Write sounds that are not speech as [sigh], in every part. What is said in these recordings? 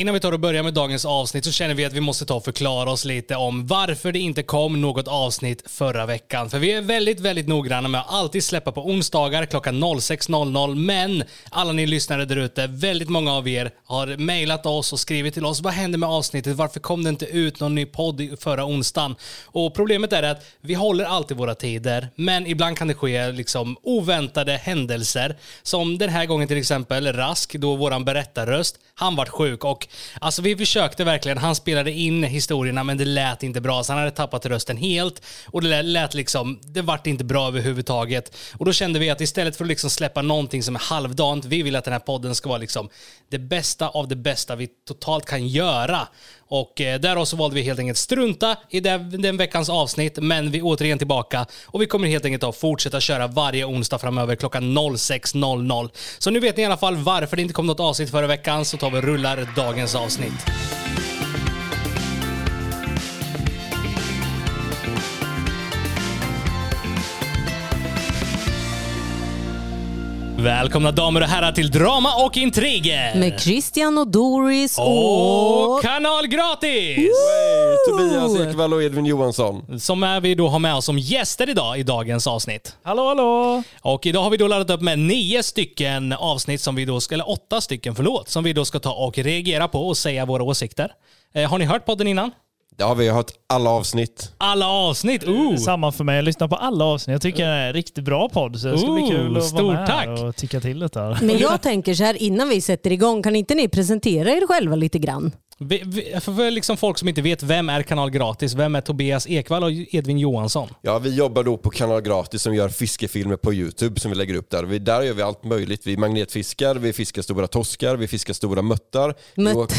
Innan vi tar och börjar med dagens avsnitt så känner vi att vi måste ta och förklara oss lite om varför det inte kom något avsnitt förra veckan. För vi är väldigt, väldigt noggranna med att alltid släppa på onsdagar klockan 06.00. Men alla ni lyssnare där ute, väldigt många av er har mejlat oss och skrivit till oss. Vad hände med avsnittet? Varför kom det inte ut någon ny podd förra onsdagen? Och problemet är att vi håller alltid våra tider, men ibland kan det ske liksom oväntade händelser. Som den här gången till exempel Rask, då våran berättarröst, han vart sjuk och Alltså vi försökte verkligen. Han spelade in historierna men det lät inte bra. Så han hade tappat rösten helt. Och det lät liksom, det vart inte bra överhuvudtaget. Och då kände vi att istället för att liksom släppa någonting som är halvdant, vi vill att den här podden ska vara liksom det bästa av det bästa vi totalt kan göra. Och eh, därav så valde vi helt enkelt strunta i den, den veckans avsnitt, men vi är återigen tillbaka och vi kommer helt enkelt att fortsätta köra varje onsdag framöver klockan 06.00. Så nu vet ni i alla fall varför det inte kom något avsnitt förra veckan, så tar vi och rullar dagens avsnitt. Välkomna damer och herrar till Drama och intriger! Med Christian och Doris och... Och kanal gratis! Hey, Tobias Ekvall och Edvin Johansson. Som är vi då har med oss som gäster idag i dagens avsnitt. Hallå, hallå! Och idag har vi då laddat upp med nio stycken avsnitt som vi då ska, eller åtta stycken förlåt, som vi då ska ta och reagera på och säga våra åsikter. Eh, har ni hört podden innan? Ja, vi har hört alla avsnitt. Alla avsnitt! Ooh. Samma för mig. Jag lyssnar på alla avsnitt. Jag tycker det är en riktigt bra podd. Så det ska bli Ooh, kul att stort vara med tack. här och tycka till lite. Men jag tänker så här innan vi sätter igång, kan inte ni presentera er själva lite grann? Vi, vi, för, för liksom folk som inte vet, vem är Kanal Gratis? Vem är Tobias Ekvall och Edvin Johansson? Ja, vi jobbar då på Kanal Gratis som gör fiskefilmer på YouTube som vi lägger upp där. Vi, där gör vi allt möjligt. Vi magnetfiskar, vi fiskar stora torskar, vi fiskar stora möttar. Vi, Mött. åker,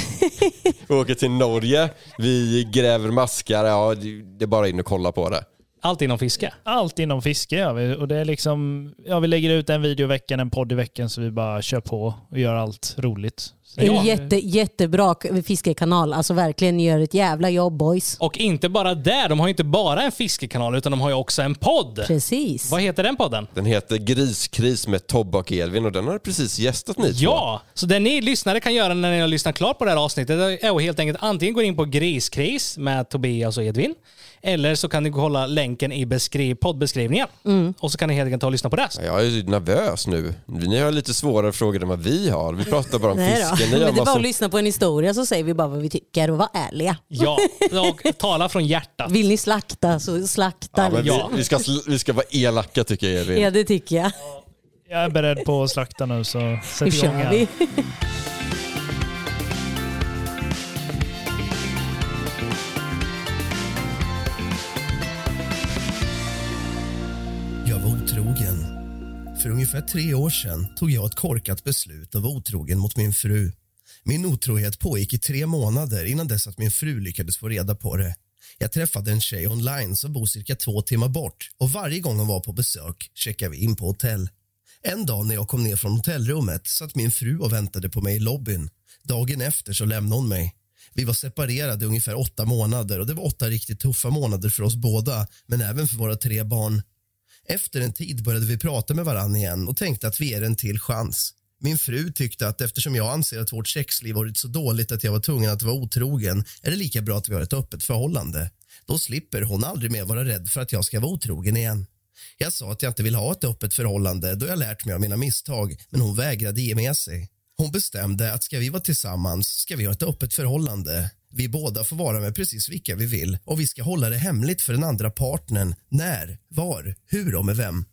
[laughs] vi åker till Norge, vi gräver maskar. Ja, det det är bara in och kolla på det. Allt inom fiske. Allt inom fiske gör vi. Och det är liksom, ja, vi lägger ut en video i veckan, en podd i veckan, så vi bara kör på och gör allt roligt. Så En ja, jätte, jättebra fiskekanal. Alltså verkligen, ni gör ett jävla jobb boys. Och inte bara där, de har ju inte bara en fiskekanal utan de har ju också en podd. Precis. Vad heter den podden? Den heter Griskris med Tobbe och Edvin och den har precis gästat ni två. Ja, så det ni lyssnare kan göra när ni har lyssnat klart på det här avsnittet är att helt enkelt antingen gå in på Griskris med Tobias och Edvin. Eller så kan ni kolla länken i beskriv, poddbeskrivningen. Och så kan ni helt enkelt ta och lyssna på det. Jag är nervös nu. Ni har lite svårare frågor än vad vi har. Vi pratar bara om Nej fisken. Ni har Men det är bara att lyssna på en historia så säger vi bara vad vi tycker och var ärliga. Ja, [laughs] och tala från hjärtat. Vill ni slakta så slaktar Ja, men vi. vi, ska, vi ska vara elaka tycker jag Edvin. Ja det tycker jag. Jag är beredd på att slakta nu, så sätt igång kör här. vi. Ungefär tre år sedan tog jag ett korkat beslut och var otrogen mot min fru. Min otrohet pågick i tre månader innan dess att min fru lyckades få reda på det. Jag träffade en tjej online som bor cirka två timmar bort och varje gång hon var på besök checkade vi in på hotell. En dag när jag kom ner från hotellrummet satt min fru och väntade på mig i lobbyn. Dagen efter så lämnade hon mig. Vi var separerade i ungefär åtta månader och det var åtta riktigt tuffa månader för oss båda, men även för våra tre barn. Efter en tid började vi prata med varann igen och tänkte att vi ger en till chans. Min fru tyckte att eftersom jag anser att vårt sexliv varit så dåligt att jag var tvungen att vara otrogen är det lika bra att vi har ett öppet förhållande. Då slipper hon aldrig mer vara rädd för att jag ska vara otrogen igen. Jag sa att jag inte vill ha ett öppet förhållande då jag lärt mig av mina misstag men hon vägrade ge med sig. Hon bestämde att ska vi vara tillsammans ska vi ha ett öppet förhållande. Vi båda får vara med precis vilka vi vill och vi ska hålla det hemligt för den andra partnern när, var, hur och med vem.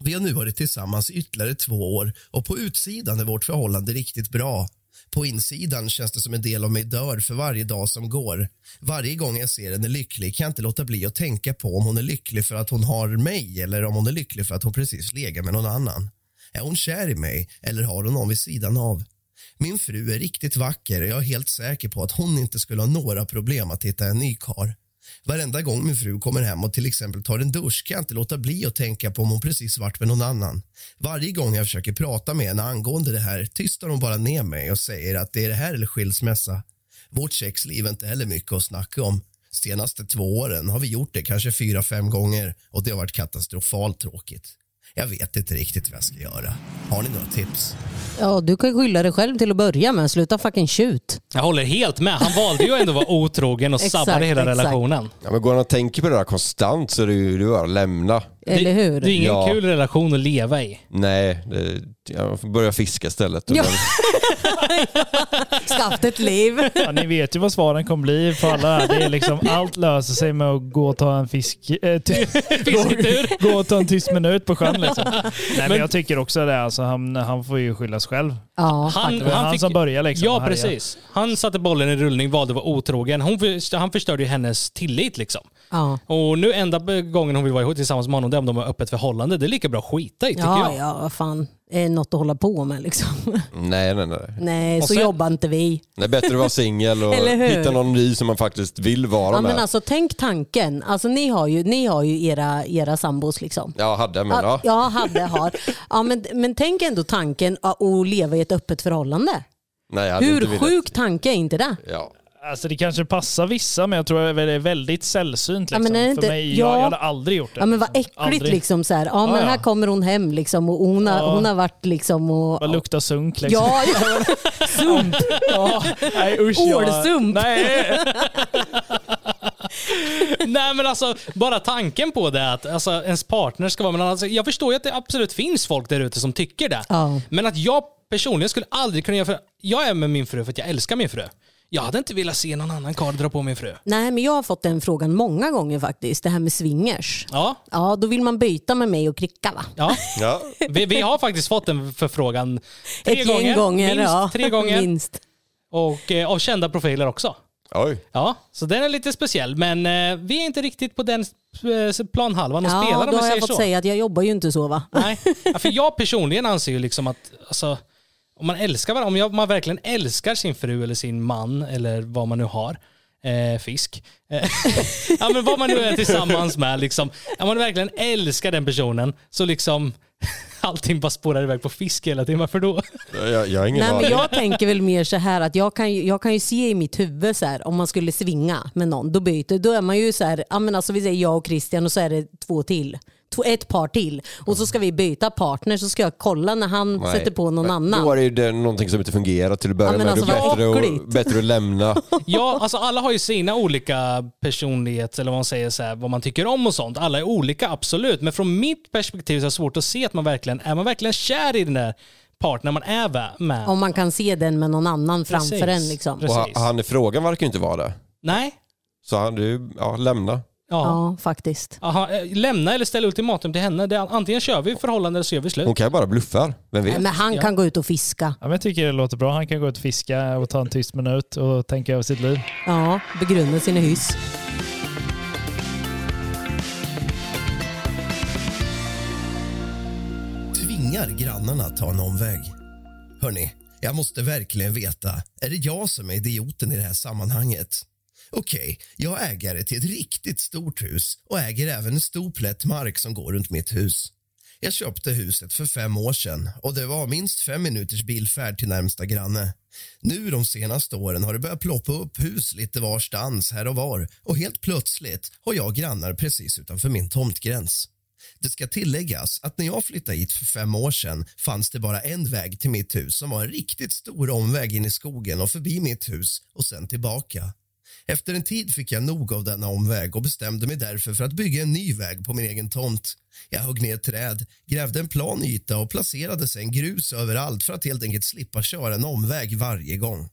Vi har nu varit tillsammans i ytterligare två år och på utsidan är vårt förhållande riktigt bra. På insidan känns det som en del av mig dör för varje dag som går. Varje gång jag ser henne lycklig kan jag inte låta bli att tänka på om hon är lycklig för att hon har mig eller om hon är lycklig för att hon precis legat med någon annan. Är hon kär i mig eller har hon någon vid sidan av? Min fru är riktigt vacker och jag är helt säker på att hon inte skulle ha några problem att hitta en ny kar. Varenda gång min fru kommer hem och till exempel tar en dusch kan jag inte låta bli att tänka på om hon precis varit med någon annan. Varje gång jag försöker prata med henne angående det här tystar hon bara ner mig och säger att det är det här eller skilsmässa. Vårt sexliv är inte heller mycket att snacka om. Senaste två åren har vi gjort det kanske fyra, fem gånger och det har varit katastrofalt tråkigt. Jag vet inte riktigt vad jag ska göra. Har ni några tips? Ja, du kan skylla dig själv till att börja med. Sluta fucking tjut. Jag håller helt med. Han valde ju ändå att vara otrogen och [laughs] Exakt, sabbade hela exakt. relationen. Ja, men går han och tänker på det där konstant så är det ju det är bara att lämna. Eller hur? Det, det är ingen Ja. kul relation att leva i. Nej, det, jag får börja fiska istället. Ja. den- [laughs] [laughs] Skaffa ett liv. Ja, ni vet ju vad svaren kommer bli på alla det. Det är liksom, allt löser sig med att gå och ta en fisk... Äh, ty, [laughs] [laughs] gå och ta en tyst minut på sjön liksom. Nej men jag tycker också det. Alltså, han, han får ju skyllas själv. Ja, Han, Det var han, som började liksom. Ja, precis. Han satte bollen i rullning, valde att vara otrogen. Hon, han förstörde ju hennes tillit liksom. ja. Och nu enda gången hon vill vara ihop tillsammans med honom, det är om de har öppet förhållande. det är lika bra att skita i tycker Ja, jag. ja, vad fan. Är något att hålla på med liksom. [laughs] Nej, nej, nej. Nej, Och så sen- jobbar inte vi. Det är bättre att vara singel och [laughs] hitta någon ny som man faktiskt vill vara Ja, med. men alltså, tänk tanken. Alltså, ni har ju, ni har ju era, era sambos. Liksom. Ja, hade men Ja, ja. hade, har. Ja, men, men tänk ändå tanken att leva i ett öppet förhållande. Nej, jag hade inte Hur sjuk tanke är inte det? Ja. Alltså det kanske passar vissa men jag tror att det är väldigt sällsynt. Ja, Liksom. men är det För inte- mig, ja. jag, jag hade aldrig gjort det. Ja men vad liksom. äckligt Aldrig. liksom så här. Ja men Ja, ja. här kommer hon hem liksom och hon har, Ja. hon har varit liksom och... Vad luktar sunk liksom. Ja, ja. [laughs] Sump. Ja, nej usch. Ålsump. Nej. [laughs] Nej men alltså, bara tanken på det att alltså, ens partner ska vara med någon. Alltså, Jag förstår ju att det absolut finns folk där ute som tycker det. Ja. Men att jag personligen skulle aldrig kunna göra för Jag är med min fru för att jag älskar min fru. Jag hade inte velat se någon annan karl dra på min fru. Nej men jag har fått den frågan många gånger faktiskt. Det här med swingers. Ja, Ja då vill man byta med mig och kricka va? ja. Ja. Vi, vi har faktiskt fått en förfrågan tre Ett gäng gånger. Minst ja. tre gånger. Minst. Och eh, av kända profiler också. Oj. Ja, så den är lite speciell. Men eh, vi är inte riktigt på den eh, planhalvan och Ja spelar om då vi har säger jag fått så. säga att jag jobbar ju inte så va? Nej, ja, för jag personligen anser ju liksom att alltså, om man älskar varandra, om jag, man verkligen älskar sin fru eller sin man eller vad man nu har, eh, fisk, eh, [laughs] ja men vad man nu är tillsammans med, liksom, om man verkligen älskar den personen så liksom [laughs] allting bara spårar iväg på fisk hela tiden. Varför då? Jag, jag har ingen Nej, men jag tänker väl mer så här att jag kan, ju, jag kan ju se i mitt huvud så här, om man skulle svinga med någon, då byter, då är man ju så här, ja men alltså vi säger jag och Christian och så är det två till. Ett par till. Och så ska vi byta partner så ska jag kolla när han Nej. sätter på någon Men annan. Då är det ju det, någonting som inte fungerar till att börja Ja, med. alltså, det är bättre, att, bättre att lämna. [laughs] Ja, alltså alla har ju sina olika personligheter eller vad man säger, så här, vad man tycker om och sånt. Alla är olika, absolut. Men från mitt perspektiv så är det svårt att se att man verkligen, är man verkligen kär i den där partnern man är med? Om man kan se den med någon annan framför Precis. en. Liksom. Precis. Och han, han i frågan verkar ju inte vara det. Nej. Så han, du, ja, lämna. Ja. Ja, faktiskt. Aha, eh, lämna eller ställa ultimatum till henne. Det är, antingen kör vi förhållande eller så gör vi slut. Hon kan ju bara bluffa. Vem vet? Nej, men han Ja. kan gå ut och fiska. Ja, men jag tycker det låter bra. Han kan gå ut och fiska och ta en tyst minut och tänka över sitt liv. Ja, begrunda sina hyss. Tvingar grannarna att ta en omväg. Hörni, jag måste verkligen veta, är det jag som är idioten i det här sammanhanget? Okej, jag är ägare till ett riktigt stort hus och äger även en stor plätt mark som går runt mitt hus. Jag köpte huset för fem år sedan och det var minst fem minuters bilfärd till närmsta granne. Nu de senaste åren har det börjat ploppa upp hus lite varstans här och var och helt plötsligt har jag grannar precis utanför min tomtgräns. Det ska tilläggas att när jag flyttade hit för fem år sedan fanns det bara en väg till mitt hus som var en riktigt stor omväg in i skogen och förbi mitt hus och sen tillbaka. Efter en tid fick jag nog av denna omväg och bestämde mig därför för att bygga en ny väg på min egen tomt. Jag högg ner träd, grävde en plan yta och placerade sen grus överallt för att helt enkelt slippa köra en omväg varje gång.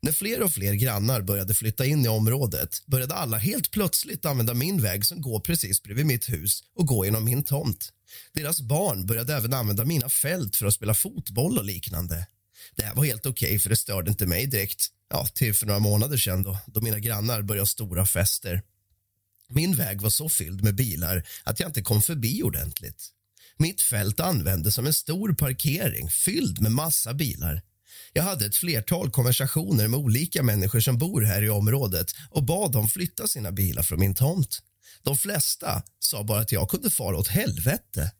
När fler och fler grannar började flytta in i området började alla helt plötsligt använda min väg som går precis bredvid mitt hus och gå genom min tomt. Deras barn började även använda mina fält för att spela fotboll och liknande. Det här var helt okej för det störde inte mig direkt. Ja, till för några månader sedan då, då mina grannar började ha stora fester. Min väg var så fylld med bilar att jag inte kom förbi ordentligt. Mitt fält användes som en stor parkering fylld med massa bilar. Jag hade ett flertal konversationer med olika människor som bor här i området och bad dem flytta sina bilar från min tomt. De flesta sa bara att jag kunde fara åt helvete.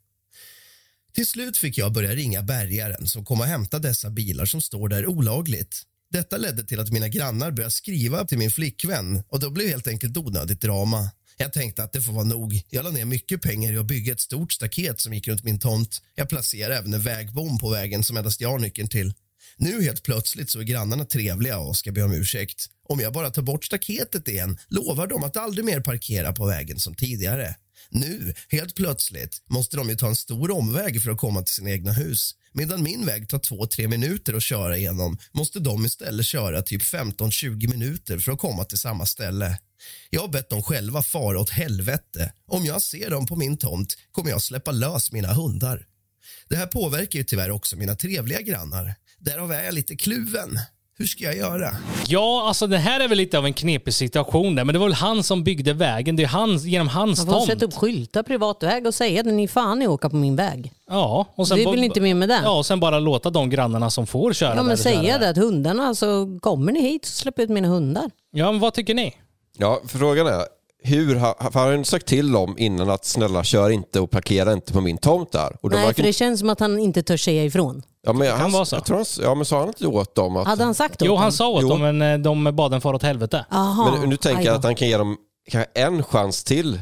Till slut fick jag börja ringa bärgaren som kom och hämtade dessa bilar som står där olagligt. Detta ledde till att mina grannar började skriva till min flickvän och då blev helt enkelt onödigt drama. Jag tänkte att det får vara nog. Jag la ner mycket pengar i att bygga ett stort staket som gick runt min tomt. Jag placerade även en vägbom på vägen som endast jag har nyckeln till. Nu helt plötsligt så är grannarna trevliga och ska be om ursäkt. Om jag bara tar bort staketet igen lovar de att aldrig mer parkera på vägen som tidigare. Nu, helt plötsligt, måste de ju ta en stor omväg för att komma till sina egna hus. Medan min väg tar två, tre minuter att köra igenom måste de istället köra typ 15-20 minuter för att komma till samma ställe. Jag har bett dem själva fara åt helvete. Om jag ser dem på min tomt kommer jag släppa lös mina hundar. Det här påverkar ju tyvärr också mina trevliga grannar. Därav är jag lite kluven. Hur ska jag göra? Ja, alltså det här är väl lite av en knepig situation där, men det var väl han som byggde vägen. Det är han, genom hans Man får tomt. sätta upp skyltar privat väg och säga att ni fan ni åka på min väg. Ja, och sen Det är väl inte mer med det? Ja, och sen bara låta de grannarna som får köra Ja där men köra säga där. det att hundarna, så kommer ni hit så släpper jag ut mina hundar. Ja, men vad tycker ni? Ja, frågan är, hur har, för han har ju sagt till dem innan att snälla kör inte och parkera inte på min tomt där. Och de Nej verkar- för det känns som att han inte törs säga ifrån. Ja, men kan han, vara så. Jag tror han, ja, men sa han inte åt dem att... Hade han sagt Jo, åt han dem? sa åt Jo. dem, men eh, de bad den fara åt helvete. Aha, Men nu tänker aj jag då. att han kan ge dem kanske en chans till.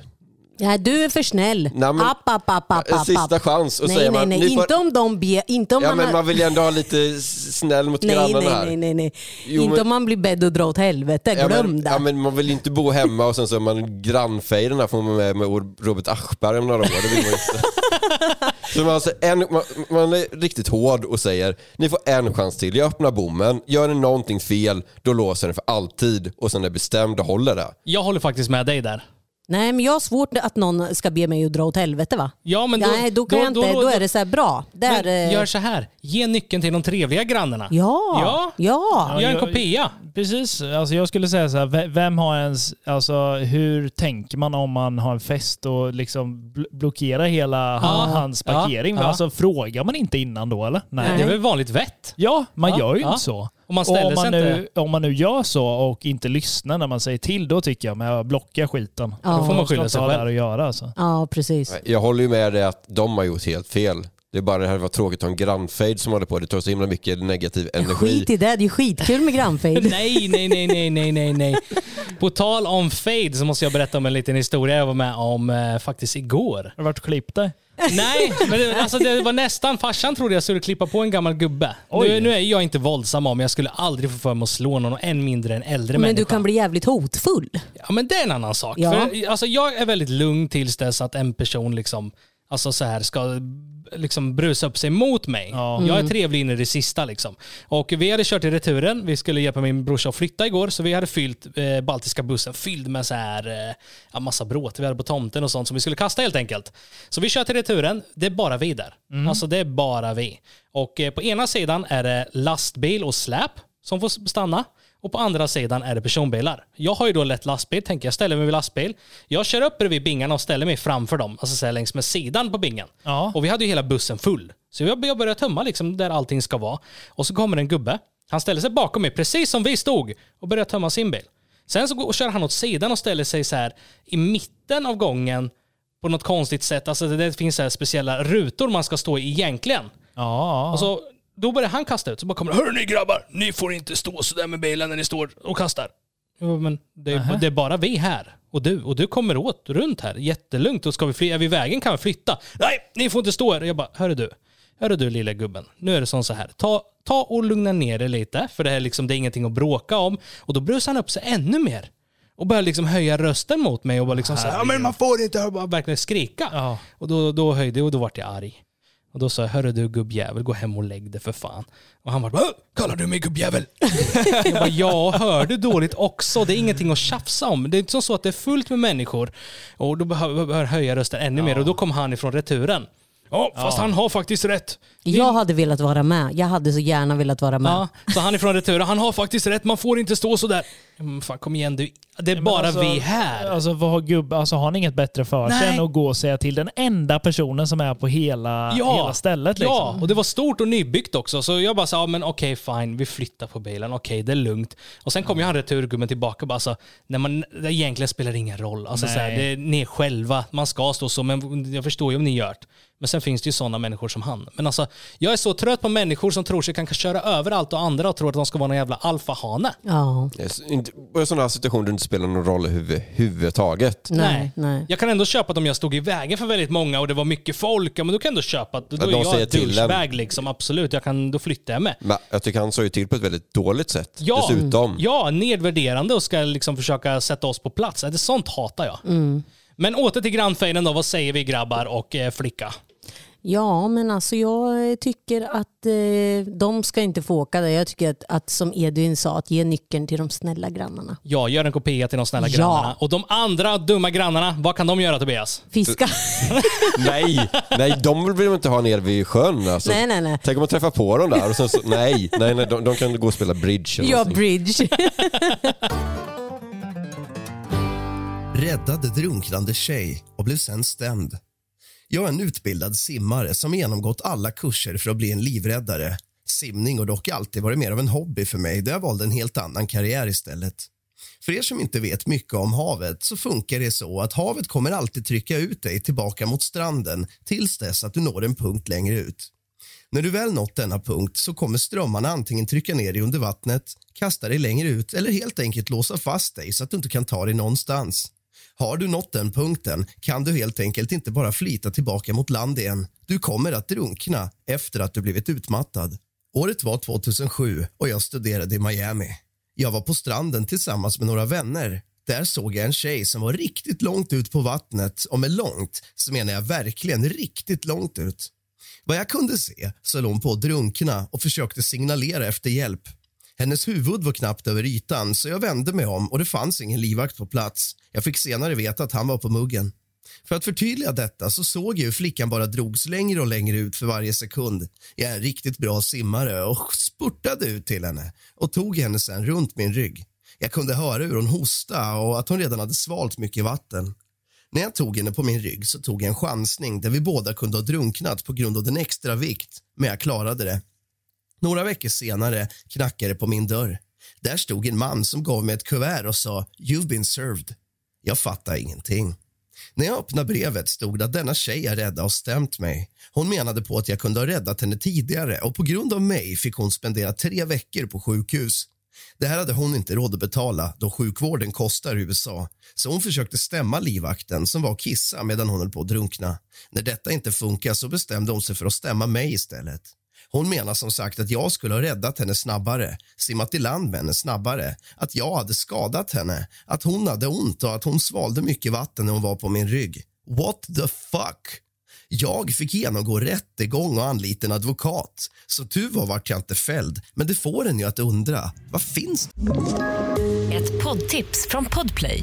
Ja, du är för snäll. Nej, men- app, app, app, app, En app, sista chans och nej, säger nej, man, nej, får- inte om de ber, inte om Ja man men har... man vill ju ändå ha lite snäll mot [laughs] Nej, grannarna nej, här. nej, nej, nej. Jo, inte men- om man blir bedd och dra åt helvete, Ja glöm men, det. ja men man vill ju inte bo hemma och sen så är man grannfejden här får man med, med Robert Aschberg om några år. Det vill man inte. [laughs] Så man, alltså en, man, man är riktigt hård och säger ni får en chans till. Jag öppnar bommen, gör ni någonting fel då låser den för alltid och sen är bestämd och håller det. Jag håller faktiskt med dig där. Nej, men jag har svårt att någon ska be mig att dra åt helvete va? Ja, men då, Nej, då kan jag inte. Då, är det så här bra. Där, Men eh, gör så här, ge nyckeln till de trevliga grannarna. Ja, Ja. ja. Gör en kopia. Precis, alltså jag skulle säga så här, ve- vem har ens, alltså hur tänker man om man har en fest och liksom bl- blockerar hela han, hans parkering? ja. Alltså frågar man inte innan då eller? Nej. Det är väl vanligt vett? Ja, man Ja, gör ju ja. inte så. Om man Och ställer om, man sig nu, inte... om man nu gör så och inte lyssnar när man säger till, då tycker jag, jag blockar skiten. Ja. Då får man skylla sig ha själv. att göra alltså. ja, precis. Jag håller ju med dig att de har gjort helt fel. Det är bara det här var tråkigt att ha en grannfejd som håller på. Det tar så himla mycket negativ energi. Skit i det, det är ju skitkul med grannfejd. [laughs] Nej, nej, nej, nej, nej, nej, nej. På tal om fade så måste jag berätta om en liten historia jag var med om eh, faktiskt igår. Har du varit och klippt dig? Nej, men det, alltså det var nästan, farsan trodde jag skulle klippa på en gammal gubbe. Nu, nu är jag inte våldsam om jag skulle aldrig få för mig att slå någon, och än mindre en äldre Men människa. du kan bli jävligt hotfull. Ja men det är en annan sak. Ja. För, alltså, jag är väldigt lugn tills dess att en person liksom, alltså, så här, ska liksom brusa upp sig mot mig. Ja. Jag är trevlig in i det sista. Liksom. Och vi hade kört i returen, vi skulle hjälpa min brorsa att flytta igår, så vi hade fyllt eh, baltiska bussen fylld med så här, eh, massa bråte vi hade på tomten och sånt som vi skulle kasta helt enkelt. Så vi kör till returen, det är bara vi där. Alltså det är bara vi. Och eh, på ena sidan är det lastbil och släp som får stanna. Och på andra sidan är det personbilar. Jag har ju då lätt lastbil, tänker jag ställer mig vid lastbil. Jag kör upp bredvid bingarna och ställer mig framför dem, alltså så här längs med sidan på bingen. Ja. Och vi hade ju hela bussen full. Så jag jag började tömma liksom där allting ska vara. Och så kommer en gubbe. Han ställer sig bakom mig, precis som vi stod, och börjar tömma sin bil. Sen så går, kör han åt sidan och ställer sig så här i mitten av gången på något konstigt sätt. Alltså det, det finns så speciella rutor man ska stå i egentligen. Ja. Och så, då börjar han kasta ut. Så bara kommer det, Hörni grabbar, ni får inte stå sådär med bilen när ni står och kastar. Jo, men det, är- det är bara vi här. Och du. Och du kommer åt runt här. Jättelugnt. Och ska vi fly, är vi vägen kan vi flytta. Nej, ni får inte stå här. Jag bara, hörru du. Hörru du lilla gubben. Nu är det som så här. Ta, ta och lugna ner dig lite. För det här är liksom, det är ingenting att bråka om. Och då brusar han upp sig ännu mer. Och börjar liksom höja rösten mot mig och bara liksom så här, ja men man får inte, och bara verkligen skrika. Ja. Och då, då höjde och då vart jag arg. Och då sa jag, hörru du gubbjävel, gå hem och lägg dig för fan. Och han var bara, "Åh, kallar du mig gubbjävel? [laughs] jag bara, ja, hör du dåligt också? Det är ingenting att tjafsa om. Det är inte så att det är fullt med människor. Och då behöver jag höja rösten ännu mer. Och då kom han ifrån returen. Ja, fast han har faktiskt rätt. Jag hade velat vara med. Jag hade så gärna velat vara med. Ja, så han ifrån returen, han har faktiskt rätt, man får inte stå sådär. Mm, fan kom igen du, det är bara alltså, vi här. Alltså, vad har, gubb, alltså har ni inget bättre för sig Nej. än att gå och säga till den enda personen som är på hela, hela stället? Liksom? Ja, och det var stort och nybyggt också. Så jag bara sa, ja, men okej fine, vi flyttar på bilen. Okej, det är lugnt. Och sen kom ju han returgubben tillbaka och bara så, när man, det egentligen spelar det ingen roll. Alltså, så här, Nej. det är ni själva, man ska stå så, men jag förstår ju om ni gör det. Men sen finns det ju sådana människor som han. Men alltså, jag är så trött på människor som tror sig kan köra över allt och andra och tror att de ska vara någon jävla alfahane. Ja. Yes, i sådana här situationer där det inte spelar någon roll överhuvudtaget. Nej, nej. Jag kan ändå köpa att om jag stod i vägen för väldigt många och det var mycket folk, ja, men då kan jag ändå köpa att då Ja, är jag douchebag liksom. Absolut, jag kan, då flyttar jag med. Men jag tycker han sa ju till på ett väldigt dåligt sätt Ja, dessutom. ja, nedvärderande och ska liksom försöka sätta oss på plats. Det sånt hatar jag. Men åter till grannfejden då. Vad säger vi grabbar och eh, flicka? Ja, men alltså jag tycker att eh, de ska inte få åka där. Jag tycker att, att som Edvin sa, att ge nyckeln till de snälla grannarna. Ja, gör en kopia till de snälla Ja. grannarna. Och de andra dumma grannarna, vad kan de göra Tobias? Fiska. [laughs] Nej, nej, de vill de inte ha nere vid sjön. Alltså. nej, nej, nej. Tänk om man träffar på dem där och sen så, nej, nej, nej de, de kan gå och spela bridge eller Ja, någonting. bridge. [laughs] räddade drunknande tjej och blev sen stämd. Jag är en utbildad simmare som genomgått alla kurser för att bli en livräddare. Simning har dock alltid varit mer av en hobby för mig där jag valde en helt annan karriär istället. För er som inte vet mycket om havet så funkar det så att havet kommer alltid trycka ut dig tillbaka mot stranden tills dess att du når en punkt längre ut. När du väl nått denna punkt så kommer strömmarna antingen trycka ner dig under vattnet, kasta dig längre ut eller helt enkelt låsa fast dig så att du inte kan ta dig någonstans. Har du nått den punkten kan du helt enkelt inte bara flyta tillbaka mot land igen. Du kommer att drunkna efter att du blivit utmattad. Året var 2007 och jag studerade i Miami. Jag var på stranden tillsammans med några vänner. Där såg jag en tjej som var riktigt långt ut på vattnet och med långt så menar jag verkligen riktigt långt ut. Vad jag kunde se så höll hon på att drunkna och försökte signalera efter hjälp. Hennes huvud var knappt över ytan så jag vände mig om och det fanns ingen livvakt på plats. Jag fick senare veta att han var på muggen. För att förtydliga detta så såg jag hur flickan bara drogs längre och längre ut för varje sekund. Jag är en riktigt bra simmare och spurtade ut till henne och tog henne sen runt min rygg. Jag kunde höra hur hon hostade och att hon redan hade svalt mycket vatten. När jag tog henne på min rygg så tog jag en chansning där vi båda kunde ha drunknat på grund av den extra vikt, men jag klarade det. Några veckor senare knackade det på min dörr. Där stod en man som gav mig ett kuvert och sa “You've been served”. Jag fattade ingenting. När jag öppnade brevet stod det att denna tjej är rädda och stämt mig. Hon menade på att jag kunde ha räddat henne tidigare och på grund av mig fick hon spendera tre veckor på sjukhus. Det här hade hon inte råd att betala då sjukvården kostar i USA. Så hon försökte stämma livvakten som var och kissa medan hon höll på att drunkna. När detta inte funkade så bestämde hon sig för att stämma mig istället. Hon menar som sagt att jag skulle ha räddat henne snabbare, simmat i land med henne snabbare, att jag hade skadat henne, att hon hade ont och att hon svalde mycket vatten när hon var på min rygg. What the fuck? Jag fick genomgå rättegång och anlita en advokat. Så tur var vart jag inte fälld, men det får en ju att undra. Vad finns Ett poddtips från Podplay.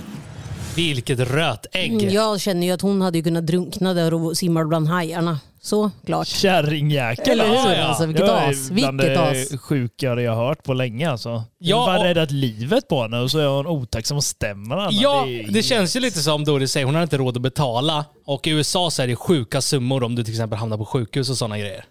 Vilket rötägg. Mm, Jag känner ju att hon hade kunnat drunkna där och simma bland hajarna. Så klart. Kärringjäkel. Eller hur? Ja, ja. Alltså, vilket Det är as. Vilket det as. sjukare jag har hört på länge alltså. Ja, Ja, har och- räddat livet på henne och så är hon otacksam och stämmer henne. Ja, är- det känns ju lite som Doris säger, hon har inte råd att betala. Och i USA så är det sjuka summor om du till exempel hamnar på sjukhus och sådana grejer.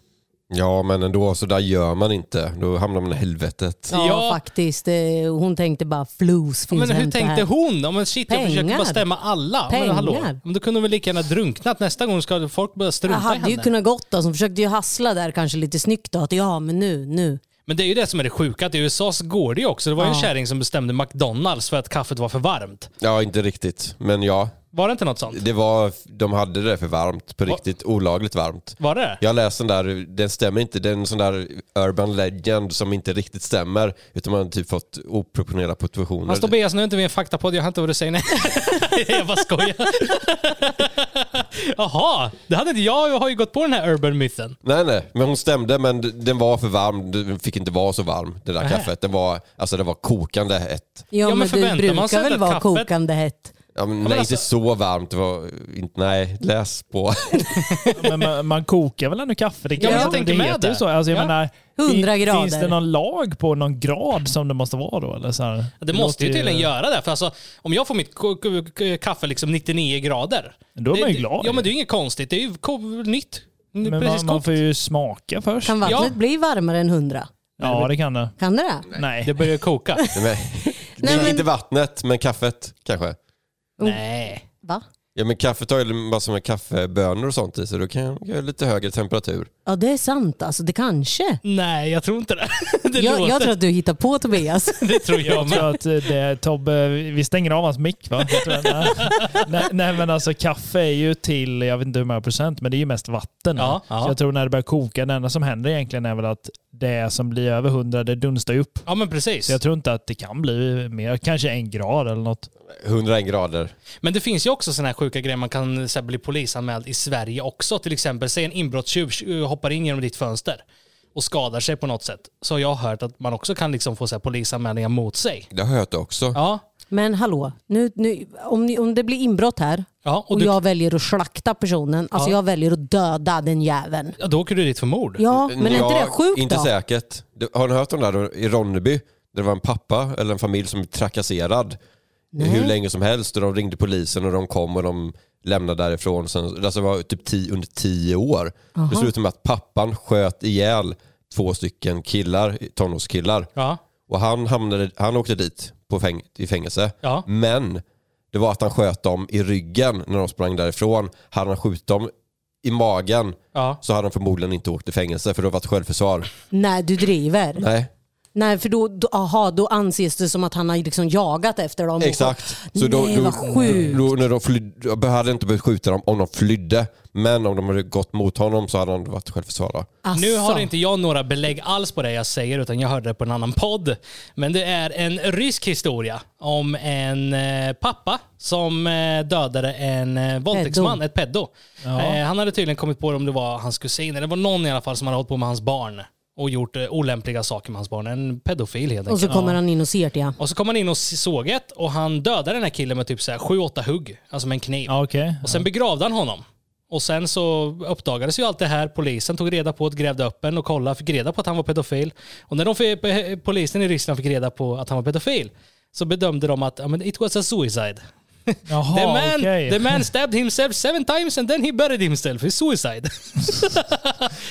Ja, men ändå, så där gör man inte. Då hamnar man i helvetet. Ja, Ja. faktiskt. Eh, Hon tänkte bara flus finns Men hur tänkte här. hon? Ja, men shit, jag försöker Pengar. bara stämma alla. Men, Pengar. hallå, men då kunde hon väl lika gärna drunknat. Nästa gång ska folk börja Jag strunta i hade ju henne. kunnat gått då. Hon försökte ju hassla där kanske lite snyggt då. Att ja, men nu, nu. Men det är ju det som är det sjuka, att i USA så går det ju också. Det var ju en kärring som bestämde McDonalds för att kaffet var för varmt. Ja, inte riktigt. Men ja, Var det inte något sånt? det var, de hade det för varmt. På riktigt olagligt varmt. Var det Jag läste den där, den stämmer inte. Det är en sån där urban legend som inte riktigt stämmer. Utan man har typ fått oproportionerliga proportioner. Fast Tobias, nu är inte vi en faktapodd, jag har inte vad du säger. Nej. [laughs] jag bara skojar. Jaha, det hade inte jag. Jag har ju gått på den här urban mythen. Nej, nej, men hon stämde men den var för varm. Den fick inte vara så varm, det där Nähä. kaffet. Den var, alltså det var kokande hett. Ja, Ja, men men, förväntar man sig brukar väl att vara kaffet- kokande hett. Ja, men, men nej, alltså- inte så varmt. Det var inte, nej, läs på. [laughs] Men man, man kokar väl ändå kaffe? Det, Ja, men jag det tänker med heter ju det. Så. Alltså, jag Ja. menar, 100 Fin- grader. Finns det någon lag på någon grad som det måste vara då? Eller så här? Det måste ju tydligen göra det. För alltså, om jag får mitt kaffe liksom 99 grader. Då är man ju det- glad. Ja, men det är ju inget konstigt. Det är ju nytt. Men Precis man, man får ju smaka först. Kan vattnet Ja. bli varmare än 100? Ja, det kan det. Kan det det? Nej. Det börjar koka. [laughs] Nej, men- Inte vattnet, men kaffet kanske. Nej. Va? Ja men kaffet har ju massor med kaffebönor och sånt i så då kan jag kan jag ha lite högre temperatur. Ja, det är sant. Alltså, det kanske. Nej, jag tror inte det. [laughs] det Jag, låter- jag tror att du hittar på Tobias. [laughs] Det tror jag Jag med. tror att eh, det, Tobbe, vi stänger av hans mick va? Jag tror att- nej, [laughs] nej, nej men alltså kaffe är ju till, jag vet inte hur många procent, men det är ju mest vatten. Ja, ja. Så jag tror när det börjar koka, det enda som händer egentligen är väl att det som blir över 100, det dunstar ju upp. Ja, men precis. Så jag tror inte att det kan bli mer, kanske en grad eller något. 101 grader. Men det finns ju också sådana här sjuka grejer. Man kan så här, bli polisanmäld i Sverige också. Till exempel, säg en inbrottstjuv hoppar in genom ditt fönster och skadar sig på något sätt. Så har jag hört att man också kan liksom få så här, polisanmälningar mot sig. Det har jag hört också. Ja, Men hallå, nu, nu, om, ni, om det blir inbrott här ja och, och du, jag väljer att slakta personen, alltså Ja. jag väljer att döda den jäveln. ja, då åker du dit för mord. Ja, men är inte det sjukt Inte då? säkert. Du- Har ni hört om det här i Ronneby? Där det var en pappa eller en familj som trakasserad hur länge som helst och de ringde polisen och de kom och de lämnade därifrån. Sen, alltså det var typ tio, under tio år. Det slutade med att pappan sköt ihjäl två stycken killar, tonårskillar. Ja. Och han, hamnade, han åkte dit på fäng, i fängelse. Ja. Men det var att han sköt dem i ryggen när de sprang därifrån. Hade han skjutit dem i magen Ja. så hade han förmodligen inte åkt i fängelse för det var ett självförsvar. Nej, du driver. Nej, Nej, för då, då, aha, då anses det som att han har liksom jagat efter dem. exakt. Så då, Nej, då, vad sjukt. då, när de flydde, jag hade inte behövt skjuta dem om de flydde. Men om de hade gått mot honom så hade han varit självförsvar. då. Alltså. Nu har inte jag några belägg alls på det jag säger utan jag hörde det på en annan podd. Men det är en rysk historia om en eh, pappa som eh, dödade en eh, våldtäktsman, ett peddo. Eh, han hade tydligen kommit på det om det var hans kusin, eller det var någon i alla fall som hade hållit på med hans barn och gjort eh, olämpliga saker med hans barn. En pedofil helt Och enkelt. så kommer han in och ser det. Ja. Och så kom han in och såg ett och han dödade den här killen med typ så här 7-8 hugg, alltså med en kniv. Ja, okej. Och sen begravde han honom. Och sen så uppdagades ju allt det här. Polisen tog reda på det, grävde upp en och kollade, fick reda på att han var pedofil. Och när de fick, polisen i Ryssland fick reda på att han var pedofil så bedömde de att ja, men it was a suicide. Jaha, the, man, okej. the man stabbed himself seven times and then he buried himself. It's suicide.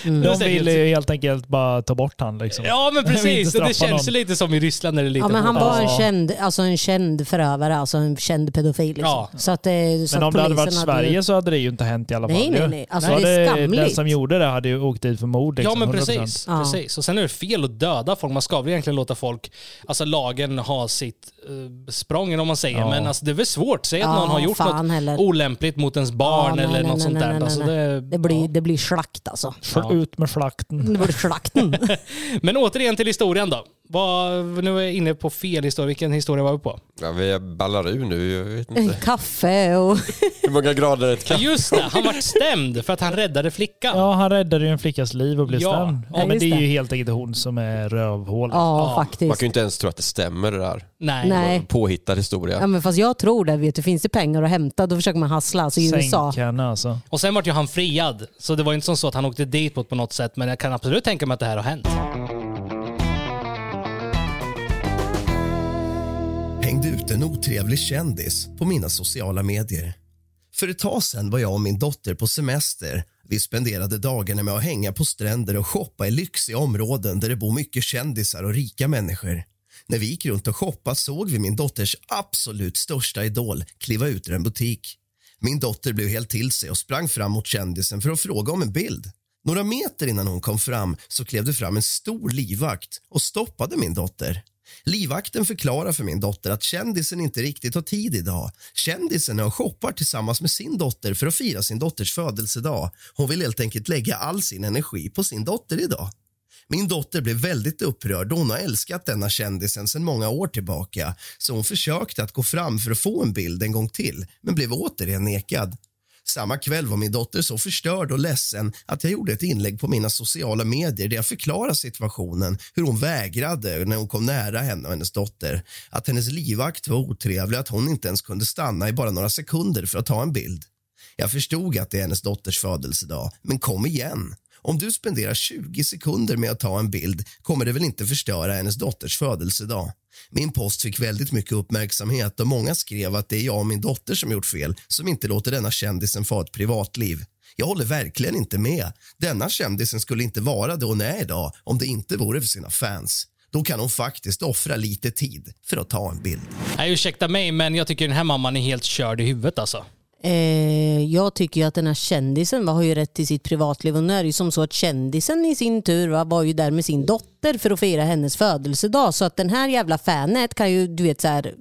Mm. [laughs] De ville ju helt enkelt bara ta bort han liksom. Ja men [laughs] precis. Och det känns ju någon. lite som i Ryssland när det är lite Ja, men han var en Ja. känd, alltså en känd förövare, alltså en känd pedofil. Liksom. Ja. Så att, eh, så Men om det hade varit Sverige så hade det ju inte hänt i alla fall. Nej, nej, nej. Alltså, Då det är hade Den skamligt. som gjorde det hade ju åkt dit för mord. Ja Liksom, men 100%. precis, Ja. precis. Och sen är det fel att döda folk. Man ska väl egentligen låta folk, alltså lagen ha sitt uh, språng eller om man säger. Ja. Men alltså, det är väl svårt. Säg att Ja, någon har gjort något heller. olämpligt mot ens barn Ja, nej, eller nej, något nej, sånt nej, där. nej, alltså, det, Det blir, ja. det blir slakt alltså. Ut med slakten. Det blir slakten. [laughs] Men återigen till historien då. Vad, nu är jag inne på fel historia. Vilken historia var vi på? Ja, vi ballar ur nu, jag vet En inte. kaffe och... [laughs] Hur många grader är ett kaffe? just det, han vart stämd för att han räddade flickan. Ja, han räddade ju en flickas liv och blev Ja. stämd. Ja, Ja, men det är ju helt enkelt hon som är rövhål. Ja, Ja. Man faktiskt. kan ju inte ens tro att det stämmer det där. Nej. Nej. Påhittad historia. Ja, men fast jag tror det. Vet du, finns det pengar att hämta då försöker man hassla. Alltså i USA. Sänk henne alltså. Och sen vart ju han friad. Så det var inte som så att han åkte dit på, på något sätt. Men jag kan absolut tänka mig att det här har hänt. Hängde ut en otrevlig kändis på mina sociala medier. För ett tag sen var jag och min dotter på semester. Vi spenderade dagarna med att hänga på stränder och shoppa i lyxiga områden där det bor mycket kändisar och rika människor. När vi gick runt och shoppade såg vi min dotters absolut största idol kliva ut ur en butik. Min dotter blev helt till sig och sprang fram mot kändisen för att fråga om en bild. Några meter innan hon kom fram så klev det fram en stor livvakt och stoppade min dotter. Livvakten förklarar för min dotter att kändisen inte riktigt har tid idag. Kändisen är och shoppar tillsammans med sin dotter för att fira sin dotters födelsedag. Hon vill helt enkelt lägga all sin energi på sin dotter idag. Min dotter blev väldigt upprörd då hon har älskat denna kändisen sedan många år tillbaka så hon försökte att gå fram för att få en bild en gång till men blev återigen nekad. Samma kväll var min dotter så förstörd och ledsen att jag gjorde ett inlägg på mina sociala medier där jag förklarade situationen, hur hon vägrade när hon kom nära henne och hennes dotter, att hennes livvakt var otrevlig att hon inte ens kunde stanna i bara några sekunder för att ta en bild. Jag förstod att det är hennes dotters födelsedag, men kom igen. Om du spenderar 20 sekunder med att ta en bild kommer det väl inte förstöra hennes dotters födelsedag. Min post fick väldigt mycket uppmärksamhet och många skrev att det är jag och min dotter som gjort fel som inte låter denna kändisen få ett privatliv. Jag håller verkligen inte med. Denna kändisen skulle inte vara det hon är idag om det inte vore för sina fans. Då kan hon faktiskt offra lite tid för att ta en bild. Nej, ursäkta mig, men jag tycker den här mamman är helt körd i huvudet alltså. Eh, jag tycker ju att den här kändisen va, har ju rätt till sitt privatliv och nu är det ju som så att kändisen i sin tur va, var ju där med sin dotter för att fira hennes födelsedag så att den här jävla fanet kan ju du vet så här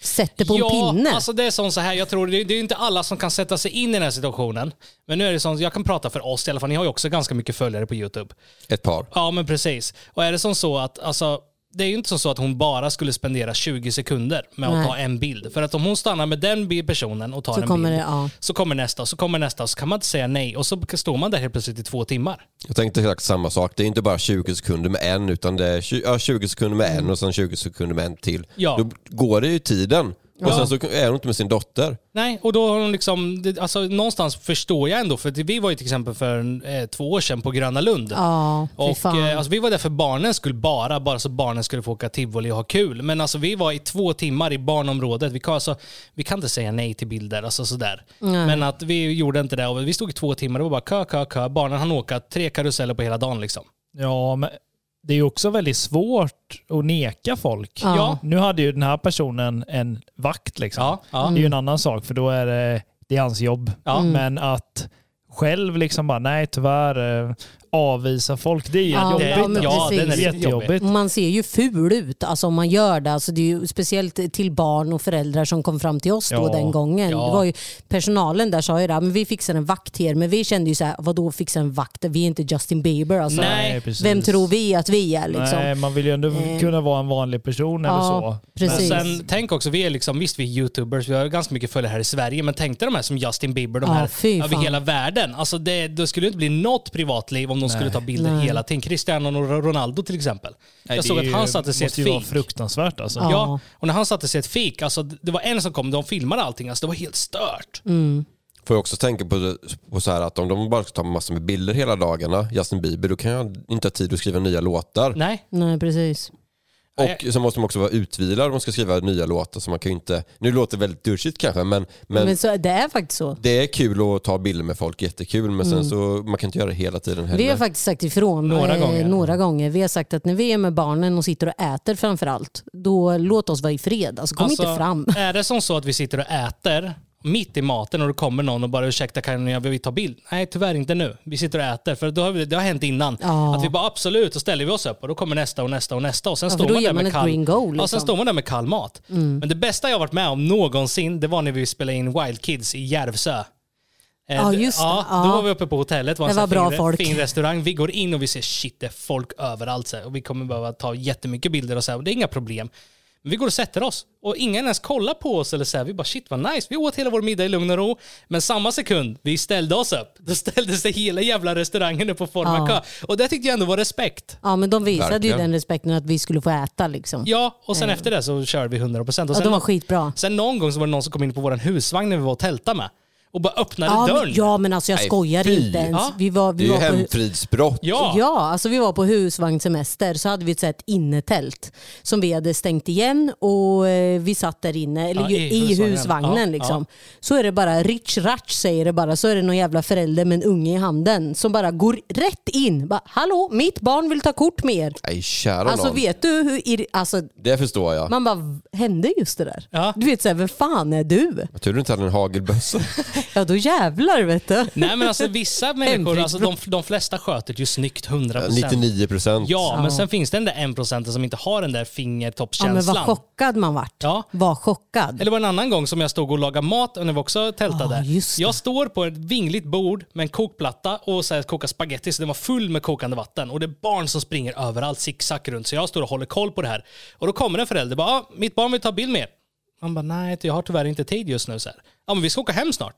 sätter på ja, en pinne. alltså det är sånt så här, jag tror det, det är inte alla som kan sätta sig in i den här situationen. Men nu är det sånt, jag kan prata för oss i alla fall, ni har ju också ganska mycket följare på YouTube. Ett par. Ja men precis. Och är det som så att, alltså, det är ju inte så att hon bara skulle spendera 20 sekunder med att Nej. ta en bild. För att om hon stannar med den personen och tar Så en bild, det, ja. så kommer nästa, och så kommer nästa, och så kan man inte säga nej. Och så står man där helt plötsligt i två timmar. Jag tänkte exakt samma sak. Det är inte bara 20 sekunder med en utan det är 20, ja, 20 sekunder med en och sen 20 sekunder med en till. Ja. Då går det ju tiden. Och Ja. sen så är hon inte med sin dotter. Nej, och då har hon liksom, det- alltså någonstans förstår jag ändå, för att vi var ju till exempel för eh, två år sedan på Gröna Lund. Ja, fy Och fan. eh, alltså, vi var där för barnens skull bara, bara så barnen skulle få åka tivoli och ha kul. Men alltså vi var i två timmar i barnområdet. Vi kan, alltså, vi kan inte säga nej till bilder, alltså sådär. Men att vi gjorde inte det och vi stod i två timmar, det var bara kö, kö, kö. Barnen hann åka tre karuseller på hela dagen liksom. Ja, men det är också väldigt svårt att neka folk. Ja. Nu hade ju den här personen en vakt liksom. Ja, ja. Det är ju en annan sak för då är det, det är hans jobb. Ja. Men att själv liksom bara, nej tyvärr, eh, avvisa folk, det är Ja, jobbigt. ja, men ja, den är jättejobbigt. Man ser ju ful ut alltså om man gör det. Alltså det är ju speciellt till barn och föräldrar som kom fram till oss då Ja. den gången. Ja. Det var ju, personalen där sa ju det, men vi fixar en vakt här. Men vi kände ju så här, vadå fixa en vakt? Vi är inte Justin Bieber. Alltså. Nej, precis. Vem tror vi att vi är? Liksom? Nej, man vill ju ändå Eh. kunna vara en vanlig person eller Ja, så. precis. Och sen tänk också, vi är liksom, visst vi är youtubers, vi har ganska mycket följare här i Sverige, men tänk dig de här som Justin Bieber, de Ja, här över hela världen. Alltså det, det skulle inte bli något privatliv om de skulle ta bilder Nej. hela tiden. Cristiano Ronaldo till exempel. Nej, jag det såg att han satte sig i ett måste ju vara fik. fruktansvärt alltså. Ja. Ja, och när han satte sig ett fik, alltså det var en som kom, de filmade allting, alltså det var helt stört. Mm. Får jag också tänka på, på så här att om de bara ska ta massor med bilder hela dagarna, Justin Bieber, då kan jag inte ha tid att skriva nya låtar. Nej, Nej, precis. Och så måste de också vara utvilade om de ska skriva nya låtar. Så man kan ju inte, nu låter det väldigt douchigt kanske, men, men, Men, så, det är faktiskt så. det är kul att ta bilder med folk, jättekul. Men sen så, man kan inte göra det hela tiden heller. Vi har faktiskt sagt ifrån Några gånger. några gånger. Vi har sagt att när vi är med barnen och sitter och äter framför allt, då låt oss vara i fred. Alltså kom Alltså, inte fram. Är det som så att vi sitter och äter mitt i maten och det kommer någon och bara ursäkta kan jag vill ta bild? Nej tyvärr inte nu. Vi sitter och äter för då har vi, det har hänt innan. Ja. Att vi bara absolut, då ställer vi oss upp och då kommer nästa och nästa och nästa och sen Ja, står man där med kall, green go, ja, sen liksom. står man där med kall mat. Men det bästa jag har varit med om någonsin, det var när vi spelade in Wild Kids i Järvsö. Eh, Ja, d- just det. Ja. Då var vi uppe på hotellet. Var, Det var bra fin, folk. fin restaurang. Vi går in och vi ser shit, det är folk överallt. Så här. Och vi kommer behöva ta jättemycket bilder och så här. Och det är inga problem. Men vi går och sätter oss och ingen ens kollar på oss eller så här. Vi bara shit vad nice. Vi åt hela vår middag i lugn och ro. Men samma sekund vi ställde oss upp, då ställde sig hela jävla restauranger upp på form av Ja. Och det tyckte jag ändå var respekt. Ja, men de visade Verkligen. ju den respekten att vi skulle få äta. Liksom. Ja, och sen efter det så körde vi 100%. Och Ja, sen, de var skitbra. sen någon gång så var det någon som kom in på vår husvagn när vi var och tältade med. Och bara öppnade Ja dörren. men, ja, men alltså jag Nej, skojar fy. inte ens. Ja. Vi var, det vi är ju var på, hemfridsbrott. Ja. Ja, alltså vi var på husvagnssemester så hade vi ett ett innetält som vi hade stängt igen och eh, vi satt där inne, eller Ja, ju- i i, husvagnen. husvagnen. Ja, liksom. Så är det bara Rich Ratch säger det bara, så är det någon jävla förälder med en unge i handen som bara går rätt in. Bara, Hallå, mitt barn vill ta kort med er. Nej, kära Alltså nån. vet du hur, ir- alltså, Det förstår jag. man bara, hände just det där? Ja. Du vet såhär, vem fan är du? Tur du inte hade en hagelbössa. [laughs] Ja då jävlar vet du. Nej men alltså vissa [laughs] människor, alltså, de, de flesta sköter det ju snyggt 100%. 99 procent. Ja, men Ja. sen finns det den där en procenten som inte har den där Ja, men fingertoppskänslan. vad chockad man vart. Ja. Var chockad. Eller var en annan gång som jag stod och lagade mat när vi också tältade. Just det. jag står på ett vingligt bord med en kokplatta och så här, kokar spaghetti så den var full med kokande vatten. Och det är barn som springer överallt zigzag runt. Så jag står och håller koll på det här. Och då kommer en förälder och bara, ah, mitt barn vill ta bild med er. Man bara, nej jag har tyvärr inte tid just nu. Så här. Ja men vi ska åka hem snart.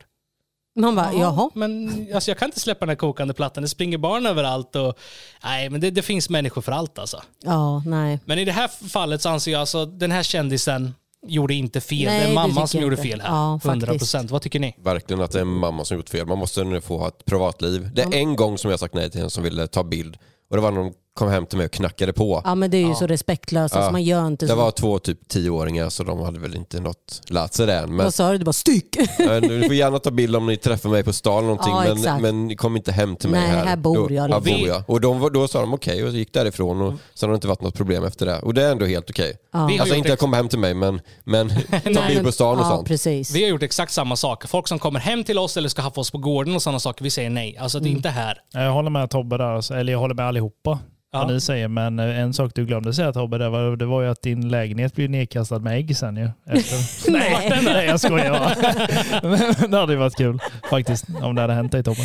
Man bara, jaha. Men alltså, jag kan inte släppa den här kokande plattan. Det springer barn överallt. Och, nej men det, det finns människor för allt alltså. Ja, nej. Men i det här fallet så anser jag alltså den här kändisen, gjorde inte fel. Nej, det är mamman som gjorde inte. fel här. Ja, 100 faktiskt. procent. Vad tycker ni? Verkligen att det är en mamma som gjort fel. Man måste nu få ha ett privatliv. Det är en gång som jag sagt nej till en som ville ta bild. Och det var när de kom hem till mig och knackade på. Ja men det är ju så respektlöst, alltså, Ja. man gör inte Det så. var två typ tioåringar så de hade väl inte något lärt sig det än. Men Vad sa du? Du bara styck. Ni får gärna ta bild om ni träffar mig på stan eller någonting Ja, men, men ni kommer inte hem till mig Nej, här. här bor då, jag Här liksom. bor jag. Och de, då sa de okej och så gick därifrån och sen har det inte varit något problem efter det. Och det är ändå helt okej. Vi har Alltså inte att komma hem till mig men, men [laughs] ta bild på stan och ja, sånt. precis. Vi har gjort exakt samma sak. Folk som kommer hem till oss eller ska haffa oss på gården och sådana saker, vi säger nej. Alltså Mm. det är inte här. Jag håller med Tobbe där, alltså. eller jag håller med allihopa. Ja. Vad ni säger, men eh, en sak du glömde säga Tobbe, det var, det var ju att din lägenhet blev nedkastad med ägg sen ju. Efter. [laughs] nej, [laughs] nej, jag skojar bara. [laughs] Men det hade ju varit kul faktiskt om det hade hänt dig Tobbe.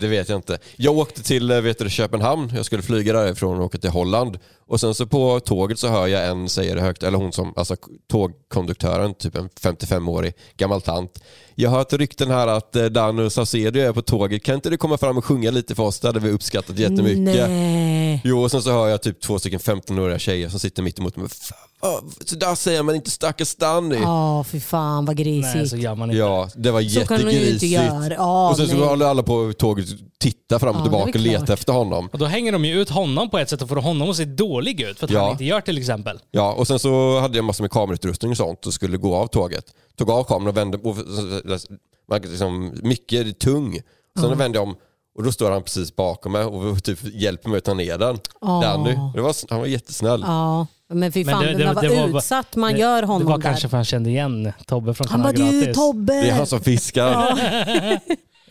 Det vet jag inte. Jag åkte till eh, vet du, Köpenhamn, jag skulle flyga därifrån och åka till Holland. Och sen så på tåget så hör jag en säga det högt, eller hon som, alltså tågkonduktören, typ en 55-årig gammal tant. Jag har hört rykten här att eh, Danny Saucedo är på tåget, kan inte du komma fram och sjunga lite för oss? Det hade vi uppskattat jättemycket. Nej. Jo, och sen så hör jag typ två stycken 15-åriga tjejer som sitter mitt emot mig. Fan, Så där säger man inte stackars Danny. Ja, fy fan vad grisigt. Nej, så gör man inte. Ja, det var Så kan man ju inte jättegrisigt. göra. Ja, och sen så nej. håller alla på tåget och tittar fram och är tillbaka och klart. efter honom. Och då hänger de ju ut honom på ett sätt och får honom att se dålig ut för att Ja. han inte gör till exempel. Ja, och sen så hade jag massor med kamerautrustning och sånt och skulle gå av tåget. Tog av kameran och vände, och, liksom, mycket är tung. Sen vände jag om och då står han precis bakom mig och typ hjälper mig att ta ner den. Åh. Danny. Det var, han var jättesnäll. Ja, men fy Men fan det- det, det- var det var utsatt man det- gör honom Det var där. kanske för han kände igen Tobbe från Han bara Kanal du Gratis. Tobbe! Det är han som fiskar.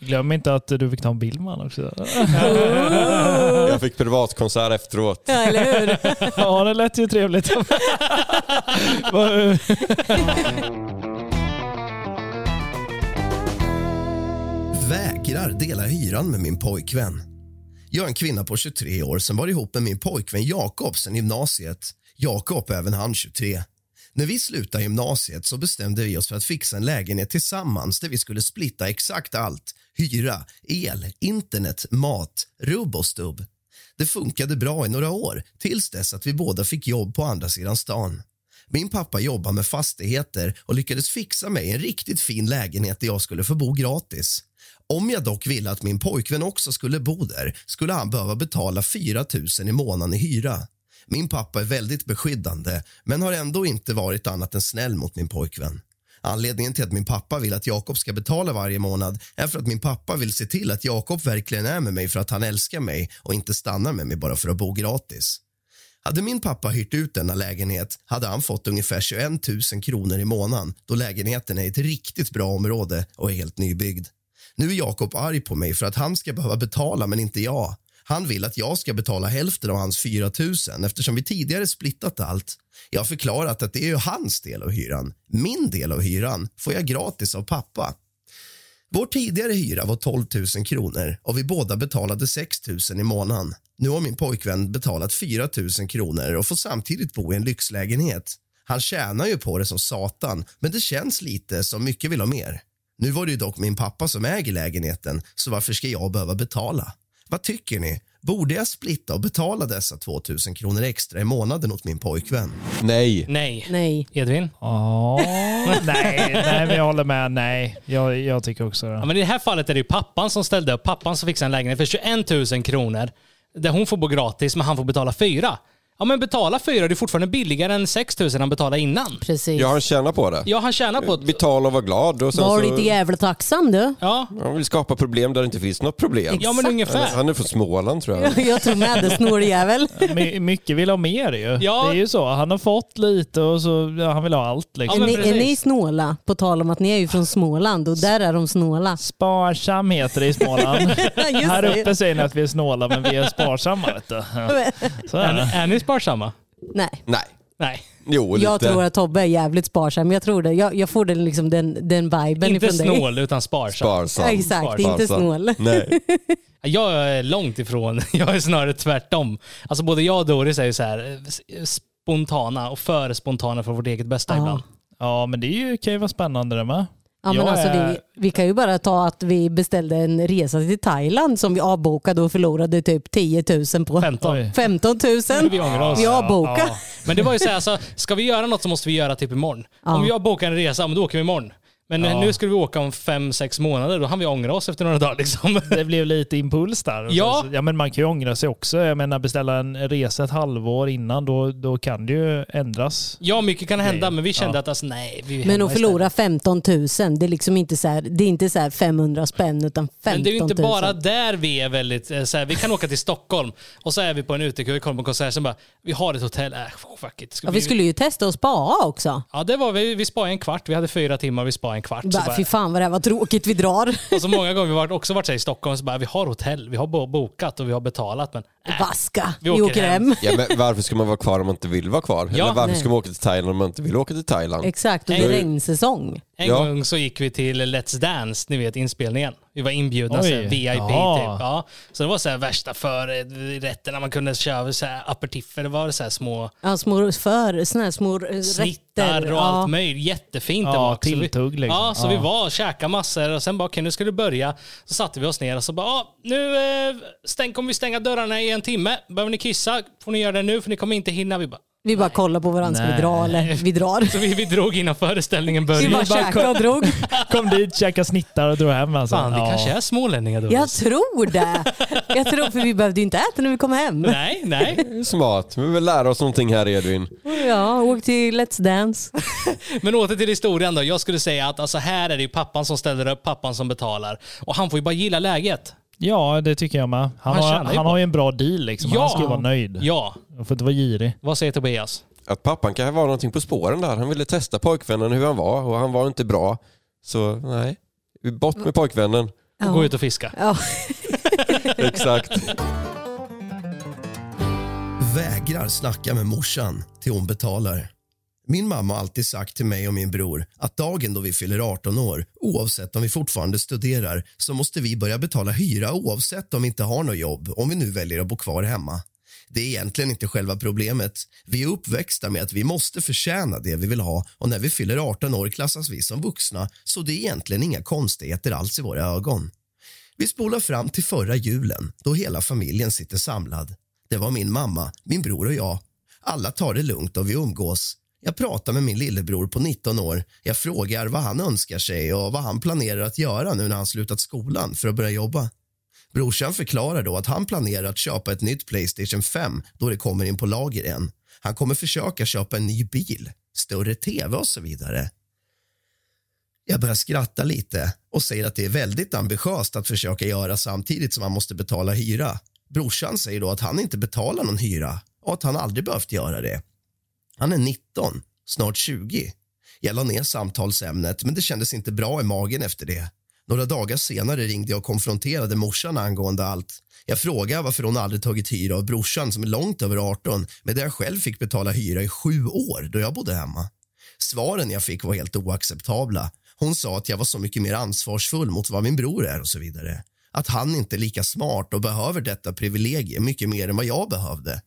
[laughs] Glöm inte att du fick ta en bild med honom också. [laughs] Jag fick privatkonsert efteråt. Ja, eller hur? [laughs] ja, det lät ju trevligt. Vad- Vägrar dela hyran med min pojkvän. Jag är en kvinna på 23 år som var ihop med min pojkvän Jakob sen gymnasiet. Jakob även han 23. När vi slutade gymnasiet så bestämde vi oss för att fixa en lägenhet tillsammans där vi skulle splitta exakt allt. Hyra, el, internet, mat, rubb och stubb. Det funkade bra i några år tills dess att vi båda fick jobb på andra sidan stan. Min pappa jobbar med fastigheter och lyckades fixa mig en riktigt fin lägenhet där jag skulle få bo gratis. Om jag dock ville att min pojkvän också skulle bo där skulle han behöva betala 4 000 i månaden i hyra. Min pappa är väldigt beskyddande men har ändå inte varit annat än snäll mot min pojkvän. Anledningen till att min pappa vill att Jakob ska betala varje månad är för att min pappa vill se till att Jakob verkligen är med mig för att han älskar mig och inte stannar med mig bara för att bo gratis. Hade min pappa hyrt ut denna lägenhet hade han fått ungefär 21 000 kronor i månaden då lägenheten är i ett riktigt bra område och är helt nybyggd. Nu är Jakob arg på mig för att han ska behöva betala men inte jag. Han vill att jag ska betala hälften av hans 4 000 eftersom vi tidigare splittat allt. Jag har förklarat att det är ju hans del av hyran. Min del av hyran får jag gratis av pappa. Vår tidigare hyra var 12 000 kronor och vi båda betalade 6 000 i månaden. Nu har min pojkvän betalat 4 000 kronor och får samtidigt bo i en lyxlägenhet. Han tjänar ju på det som satan, men det känns lite som mycket vill ha mer. Nu var det ju dock min pappa som äger lägenheten, så varför ska jag behöva betala? Vad tycker ni? Borde jag splitta och betala dessa 2 000 kronor extra i månaden åt min pojkvän? Nej. Nej. Nej. Edvin? Ja, [laughs] nej, nej, jag håller med. Nej, jag, jag tycker också Ja, det. men I det här fallet är det ju pappan som ställde upp. Pappan som fixade en lägenhet för 21 000 kronor. Där hon får bo gratis, men han får betala fyra. Ja men betala fyra, det är fortfarande billigare än 6 000 han betalade innan. Precis. Jag har tjänat på det. Ja, han tjänar på det. Betala och vara glad. Och sen Var så, lite jävla tacksam du. Ja, Han vill skapa problem där det inte finns något problem. ja men ungefär. Han är från Småland tror jag. [laughs] Jag tror med det, snorjävel. My, mycket vill ha mer ju. Ja. Det är ju så. Han har fått lite och så ja, han vill ha allt. Ja, Liksom. men är, ni, är ni snåla? På tal om att ni är ju från Småland och där är de snåla. Sparsam heter det i Småland. [laughs] Just Här uppe säger ni att vi är snåla men vi är sparsamma. Vet du. Ja. [laughs] Så är det. är ni sparsamma? Nej. Nej. Nej. Jo, lite. Jag tror att Tobbe är jävligt sparsam. Jag tror det. Jag, jag får den, liksom, den, den viben Inte ifrån dig. snål utan sparsam. Sparsam. Ja, exakt, Sparsam. inte snål. Nej. [laughs] Jag är långt ifrån. [laughs] Jag är snarare tvärtom. Alltså både jag och Doris är ju så här eh, spontana och för spontana för vårt eget bästa Ja. ibland. Ja men det är ju, kan ju vara spännande det med. Ja, men Jag alltså, är- vi, vi kan ju bara ta att vi beställde en resa till Thailand som vi avbokade och förlorade typ 10 000 på. 15. Oj. 15 000. Vi ångrar oss. Vi avbokade. Ja. Men det var ju så här, alltså, ska vi göra något så måste vi göra typ imorgon. Ja. Om jag bokar en resa, men då åker vi imorgon. Men Ja. nu skulle vi åka om fem, sex månader, då hann vi ångra oss efter några dagar liksom. [laughs] Det blev lite impuls där. Och Ja. Så, ja, men man kan ju ångra sig också. Jag menar beställa en resa ett halvår innan, då, då kan det ju ändras. Ja, mycket kan hända, Nej. men vi kände Ja. att alltså, nej, vi Men att förlora istället. 15 000, det är liksom inte så här, det är inte så här 500 spänn utan 15 000. Men det är ju inte bara där vi är väldigt, eh, så här, vi kan åka till Stockholm och så är vi på en utekväll, kollar på en konsert, sen bara, vi har ett hotell, äh, fuck it. Ska Ja, vi skulle ju testa att spa också. Ja, det var vi, vi spa en kvart, vi hade fyra timmar, vi spa en kvart. Så Bara, bara, fy fan vad det här var tråkigt, vi drar. och så många gånger vi också varit så i Stockholm, så bara, vi har hotell, vi har bo- bokat och vi har betalat, men Vaska, Vi vi åker hem. Ja, men varför ska man vara kvar om man inte vill vara kvar? Ja, Eller varför nej. ska man åka till Thailand om man inte vill åka till Thailand? Exakt, och det är Nej. regnsäsong. En Ja. gång så gick vi till Let's Dance, ni vet inspelningen. Vi var inbjudna, så här, Oj. VIP Jaha. typ. Ja. Så det var så här värsta förrätterna, man kunde köra så här aperitiffer, det var så här små Ja, små för, såna här små eh, snittar rätter. och ja. allt möjligt. Jättefint det Ja, var också. Tilltugg liksom. Ja, så Ja. vi var och käkade massor och sen bara okej nu ska det börja. Så satte vi oss ner och så bara ja, nu eh, stäng, kommer vi stänga dörrarna i en timme. Behöver ni kissa får ni göra det nu för ni kommer inte hinna. Vi bara, Vi bara kollar på varandra, ska vi dra eller? Vi drar. [laughs] så vi, vi drog innan föreställningen började. Vi bara käkade och drog. [laughs] Kom dit, käka snittar och drog hem alltså. Fan, det Ja. kanske är smålänningar då. Jag tror det. Jag tror, för vi behövde ju inte äta när vi kom hem. Nej, nej. Smart, vi vill lära oss någonting här Edvin. Ja, åk till Let's Dance. [laughs] Men åter till historien då. Jag skulle säga att alltså här är det ju pappan som ställer upp, pappan som betalar. Och han får ju bara gilla läget. Ja, det tycker jag med. Han, Han har, tjänar ju han på har ju en bra deal liksom. Ja. Han ska ju vara nöjd. Ja. Han får inte vara girig. Vad säger Tobias? Att pappan kan vara någonting på spåren där. Han ville testa pojkvännen hur han var och han var inte bra. Så nej, bort med pojkvännen. Och Gå ut och fiska. Ja. [laughs] Exakt. Vägrar snacka med morsan till hon betalar. Min mamma har alltid sagt till mig och min bror att dagen då vi fyller 18 år, oavsett om vi fortfarande studerar, så måste vi börja betala hyra oavsett om vi inte har något jobb, om vi nu väljer att bo kvar hemma. Det är egentligen inte själva problemet. Vi är uppväxta med att vi måste förtjäna det vi vill ha och när vi fyller 18 år klassas vi som vuxna, så det är egentligen inga konstigheter alls i våra ögon. Vi spolar fram till förra julen då hela familjen sitter samlad. Det var min mamma, min bror och jag. Alla tar det lugnt och vi umgås. Jag pratar med min lillebror på 19 år. Jag frågar vad han önskar sig och vad han planerar att göra nu när han slutat skolan för att börja jobba. Brorsan förklarar då att han planerar att köpa ett nytt Playstation 5 då det kommer in på lager igen. Han kommer försöka köpa en ny bil, större tv och så vidare. Jag börjar skratta lite och säger att det är väldigt ambitiöst att försöka göra samtidigt som man måste betala hyra. Brorsan säger då att han inte betalar någon hyra och att han aldrig behövt göra det. Han är 19, snart 20. Jag la ner samtalsämnet, men det kändes inte bra i magen efter det. Några dagar senare ringde jag och konfronterade morsan angående allt. Jag frågade varför hon aldrig tagit hyra av brorsan som är långt över 18 medan jag själv fick betala hyra i sju år då jag bodde hemma. Svaren jag fick var helt oacceptabla. Hon sa att jag var så mycket mer ansvarsfull mot vad min bror är och så vidare. Att han inte är lika smart och behöver detta privilegium mycket mer än vad jag behövde.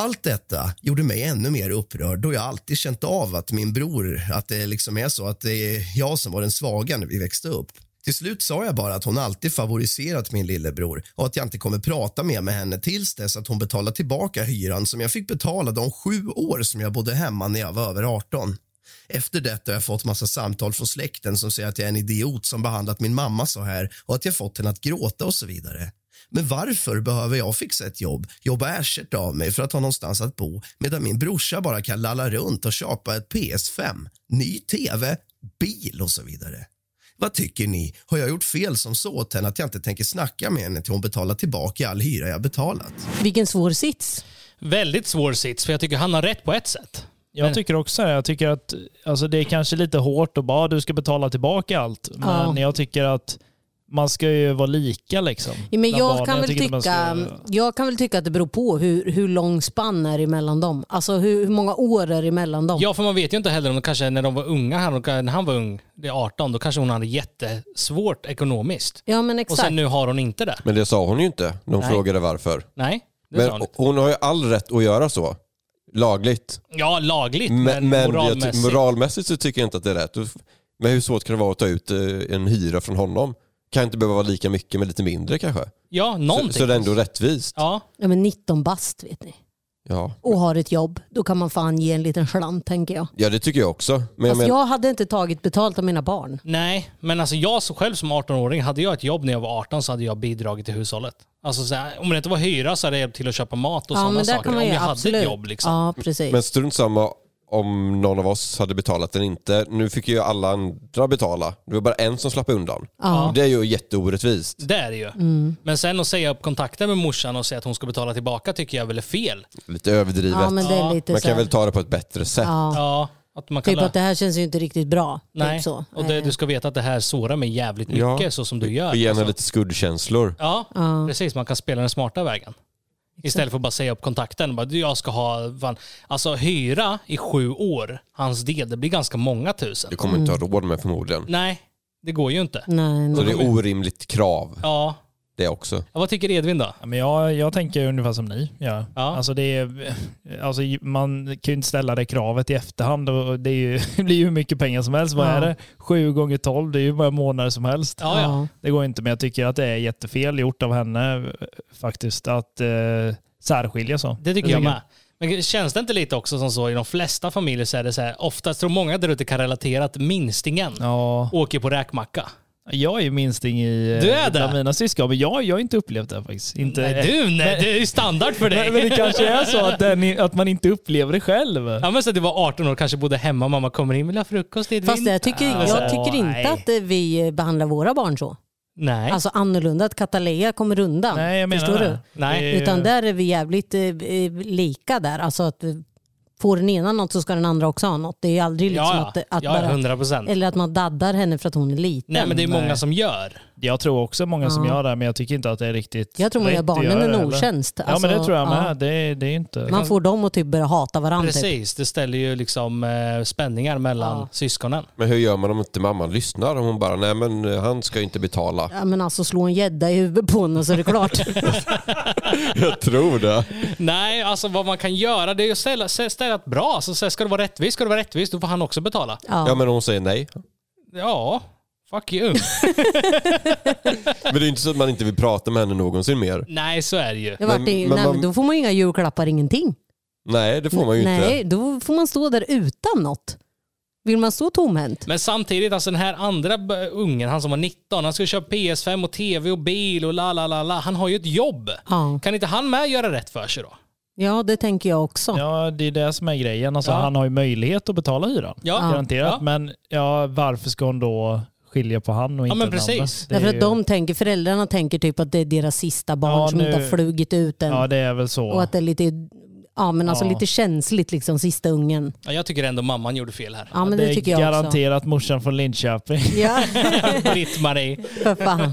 Allt detta gjorde mig ännu mer upprörd då jag alltid känt av att min bror, att det liksom är så att det är jag som var den svaga när vi växte upp. Till slut sa jag bara att hon alltid favoriserat min lillebror och att jag inte kommer prata mer med henne tills dess att hon betalar tillbaka hyran som jag fick betala de sju år som jag bodde hemma när jag var över 18. Efter detta har jag fått massa samtal från släkten som säger att jag är en idiot som behandlat min mamma så här och att jag fått henne att gråta och så vidare. Men varför behöver jag fixa ett jobb, jobba ersätt av mig för att ha någonstans att bo medan min brorsa bara kan lalla runt och köpa ett PS5, ny tv, bil och så vidare? Vad tycker ni? Har jag gjort fel som så åt henne att jag inte tänker snacka med henne till hon betalar tillbaka all hyra jag betalat? Vilken svår sits. Väldigt svår sits, för jag tycker han har rätt på ett sätt. Jag tycker också det. Jag tycker att alltså, det är kanske lite hårt att bara du ska betala tillbaka allt. Men Ja. jag tycker att man ska ju vara lika liksom. Ja, men jag, barnen. kan väl tycker tycka, ska- jag kan väl tycka att det beror på hur, hur lång spann är emellan dem. Alltså hur, hur många år är emellan dem? Ja, för man vet ju inte heller om de kanske när de var unga, han, när han var ung, det är 18, då kanske hon hade jättesvårt ekonomiskt. Ja men Och exakt. sen nu har hon inte det. Men det sa hon ju inte. De Nej. frågade varför. Nej, det sa Men hon inte. hon har ju all rätt att göra så. Lagligt. Ja, lagligt, Men, men, men jag ty- moralmässigt. moralmässigt så tycker jag inte att det är rätt. Men hur svårt kan det vara att ta ut eh, en hyra från honom? Kan inte behöva vara lika mycket men lite mindre kanske? Ja, Så, någonting. så det är ändå rättvist. Ja, Ja men 19 bast vet ni. Ja. och har ett jobb, då kan man fan ge en liten slant tänker jag. ja, det tycker jag också. Men, jag Fast men, jag hade inte tagit betalt av mina barn. Nej, men alltså jag så själv som 18-åring, hade jag ett jobb när jag var 18 så hade jag bidragit till hushållet. Alltså så här, om det inte var hyra så hade jag hjälpt till att köpa mat och Ja, sådana saker. Om jag hade absolut. ett jobb liksom. Ja, precis. men strunt samma om någon av oss hade betalat eller inte. Nu fick ju alla andra betala. Det var bara en som slapp undan. Ja. Det är ju jätteorättvist. Det är det ju. Mm. Men sen att säga upp kontakten med morsan och säga att hon ska betala tillbaka tycker jag väl är fel. Lite överdrivet. Ja, men det är lite Man så kan här- väl ta det på ett bättre sätt. Ja. Ja, att man kan... Typ att det här känns ju inte riktigt bra. Nej, Typ så. och det, du ska veta att det här sårar mig jävligt mycket Ja. så som du gör. Och ge henne Alltså. lite skuldkänslor. Ja, Ja. precis. Man kan spela den smarta vägen. Istället för att bara säga upp kontakten. Bara, "Du, jag ska ha, fan. Alltså hyra i sju år, hans del, det blir ganska många tusen. Du kommer inte ha råd med förmodligen. Nej, det går ju inte. Nej, Så nej. det är orimligt krav Ja. Det också. Ja, Vad tycker Edvin då? Ja, Men jag, jag tänker ungefär som ni. Ja. Ja. Alltså det är, alltså man kan ju inte ställa det kravet i efterhand. Och det, är ju, [laughs] det blir ju hur mycket pengar som helst. Vad Ja. är det? Sju gånger tolv, det är ju bara månader som helst. Ja, ja. Det går inte, men jag tycker att det är jättefel gjort av henne faktiskt att eh, särskilja så. Det tycker jag med. Men känns det inte lite också som så i de flesta familjer så är det så här, oftast tror många där ute kan relatera att minstingen Ja, åker på räkmacka. Jag är ju minsting i eh, Du är det? mina syskon, men jag, jag har inte upplevt det faktiskt. Inte, Nej, du, nej, det är ju standard för dig. men, [laughs] men det kanske är så att, den, att man inte upplever det själv. Ja men så att du var 18 år kanske bodde hemma, mamma kommer in, vill ha frukost Edvin? Fast jag tycker, Ja, jag tycker nej. inte att eh, vi behandlar våra barn så. Nej. Alltså annorlunda, att Katalea kommer undan. Nej, jag menar Förstår det. du? Nej. Det Utan där är vi jävligt eh, eh, lika där. Alltså att får den ena något så ska den andra också ha något. Det är aldrig liksom ja, att, att ja, bara... 100 procent. Eller att man daddar henne för att hon är liten. Nej men det är många Nej. som gör. Jag tror också många som Ja. gör det, men jag tycker inte att det är riktigt Jag tror man gör barnen en otjänst. Ja, men det Alltså, tror jag med. ja. Det, det är inte... Man får dem att typ börja hata varandra. Typ. Precis, det ställer ju liksom eh, spänningar mellan Ja. syskonen. Men hur gör man om inte mamman lyssnar? Om hon bara, nej men eh, han ska ju inte betala. Ja, men alltså slå en gädda i huvudet på henne så är det klart. [laughs] Jag tror det. Nej, alltså vad man kan göra det är att ställa, ställa ett bra. Så säga, ska det vara rättvist, ska det vara rättvist, då får han också betala. Ja Ja. men hon säger nej. Ja, fuck you. [laughs] Men det är inte så att man inte vill prata med henne någonsin mer. Nej, så är det ju. Det vart Men- men nej, man- men då får man ju inga julklappar, ingenting. Nej det får man ju nej, inte. då får man stå där utan något. Vill man stå tomhänt? Men samtidigt, alltså den här andra b- ungen, han som var 19, han skulle köpa PS5 och TV och bil och la la la la. Han har ju ett jobb. Ja. Kan inte han med göra rätt för sig då? Ja, det tänker jag också. Ja, det är det som är grejen. Alltså, Ja. Han har ju möjlighet att betala hyran. Ja. Garanterat. Ja. Men ja, varför ska hon då skilja på han och Ja, inte men den andra? precis. Därför att de tänker, föräldrarna tänker typ att det är deras sista barn Ja, som nu- inte har flugit ut än. Ja, det är väl så. och att det är lite, ja, men alltså Ja. lite känsligt, liksom, sista ungen. Ja, jag tycker ändå mamman gjorde fel här. Ja, men det det, är tycker jag också. garanterat morsan från Linköping. Ja, [laughs] Britt-Marie. för fan.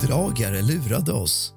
Bedragare lurade oss.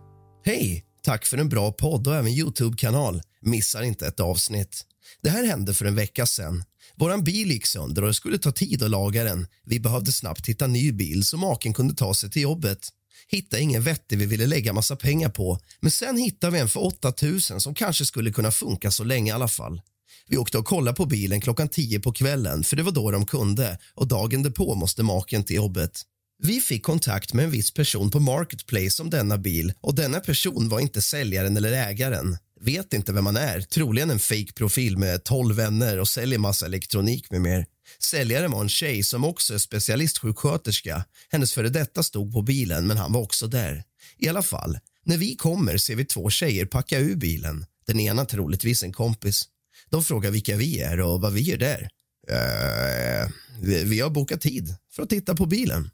Hej! Tack för en bra podd och även Youtube-kanal. Missar inte ett avsnitt. Det här hände för en vecka sedan. Vår bil gick sönder och det skulle ta tid att laga den. Vi behövde snabbt hitta ny bil så maken kunde ta sig till jobbet. Hittade ingen vettig vi ville lägga massa pengar på. Men sen hittade vi en för 8000 som kanske skulle kunna funka så länge i alla fall. Vi åkte och kollade på bilen klockan 10 på kvällen för det var då de kunde och dagen därpå måste maken till jobbet. Vi fick kontakt med en viss person på Marketplace om denna bil och denna person var inte säljaren eller ägaren. Vet inte vem man är, troligen en fake profil med 12 vänner och säljer massa elektronik med mer. Säljaren var en tjej som också är specialistsjuksköterska. Hennes före detta stod på bilen, men han var också där. I alla fall, när vi kommer ser vi två tjejer packa ur bilen. Den ena troligtvis en kompis. De frågar vilka vi är och vad vi gör där. Uh, vi, vi har bokat tid för att titta på bilen.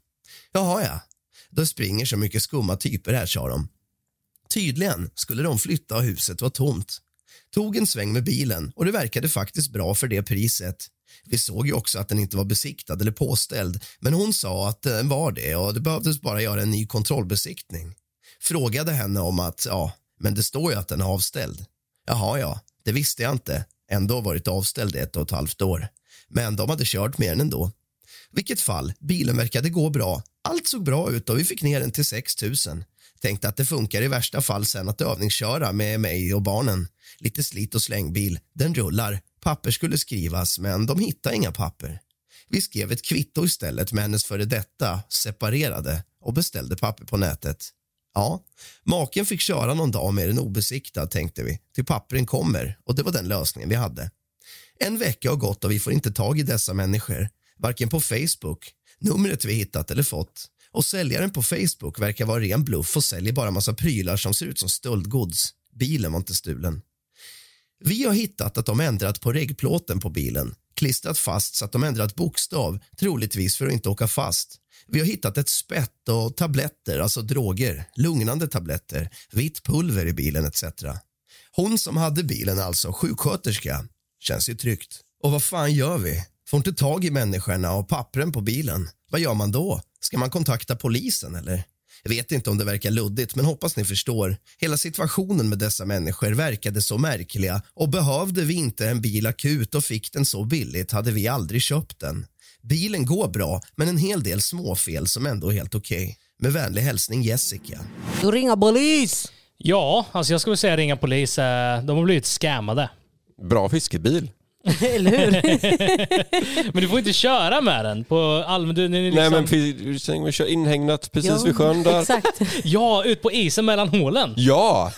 Jaha, ja. Det springer så mycket skumma typer här, sa de. Tydligen skulle de flytta och huset var tomt. Tog en sväng med bilen och det verkade faktiskt bra för det priset. Vi såg ju också att den inte var besiktad eller påställd men hon sa att den var det och det behövdes bara göra en ny kontrollbesiktning. Frågade henne om att, ja, Men det står ju att den är avställd. Jaha, ja, det visste jag inte. Ändå varit avställd ett och ett halvt år. Men de hade kört med den ändå. Vilket fall, bilen verkade gå bra. Allt såg bra ut och vi fick ner den till 6 000. Tänkte att det funkar i värsta fall sen att övningsköra med mig och barnen. Lite slit och slängbil. Den rullar. Papper skulle skrivas, men de hittade inga papper. Vi skrev ett kvitto istället med hennes före detta, separerade och beställde papper på nätet. Ja, maken fick köra någon dag med den obesiktad, tänkte vi, till pappren kommer och det var den lösningen vi hade. En vecka har gått och vi får inte tag i dessa människor, varken på Facebook, numret vi hittat eller fått. Och säljaren på Facebook verkar vara ren bluff och säljer bara massa prylar som ser ut som stöldgods. Bilen var inte stulen. Vi har hittat att de ändrat på reggplåten på bilen, klistrat fast så att de ändrat bokstav, troligtvis för att inte åka fast. Vi har hittat ett spett och tabletter, alltså droger, lugnande tabletter, vitt pulver i bilen etc. Hon som hade bilen alltså, sjuksköterska, känns ju tryggt. Och vad fan gör vi? Får inte tag i människorna och pappren på bilen. Vad gör man då? Ska man kontakta polisen eller? Jag vet inte om det verkar luddigt, men hoppas ni förstår. Hela situationen med dessa människor verkade så märkliga och behövde vi inte en bil akut och fick den så billigt hade vi aldrig köpt den. Bilen går bra, men en hel del småfel som ändå är helt okej. Med vänlig hälsning Jessica. Då ringer polis! Ja, alltså jag skulle säga ringa polis. eh, De har blivit scammade. Bra fiskebil. [laughs] Eller hur? [laughs] Men du får inte köra med den på allmän... Liksom, Nej men tänk man kör inhägnat precis Ja, vid sjön där. Exakt. [laughs] Ja, ut på isen mellan hålen. Ja!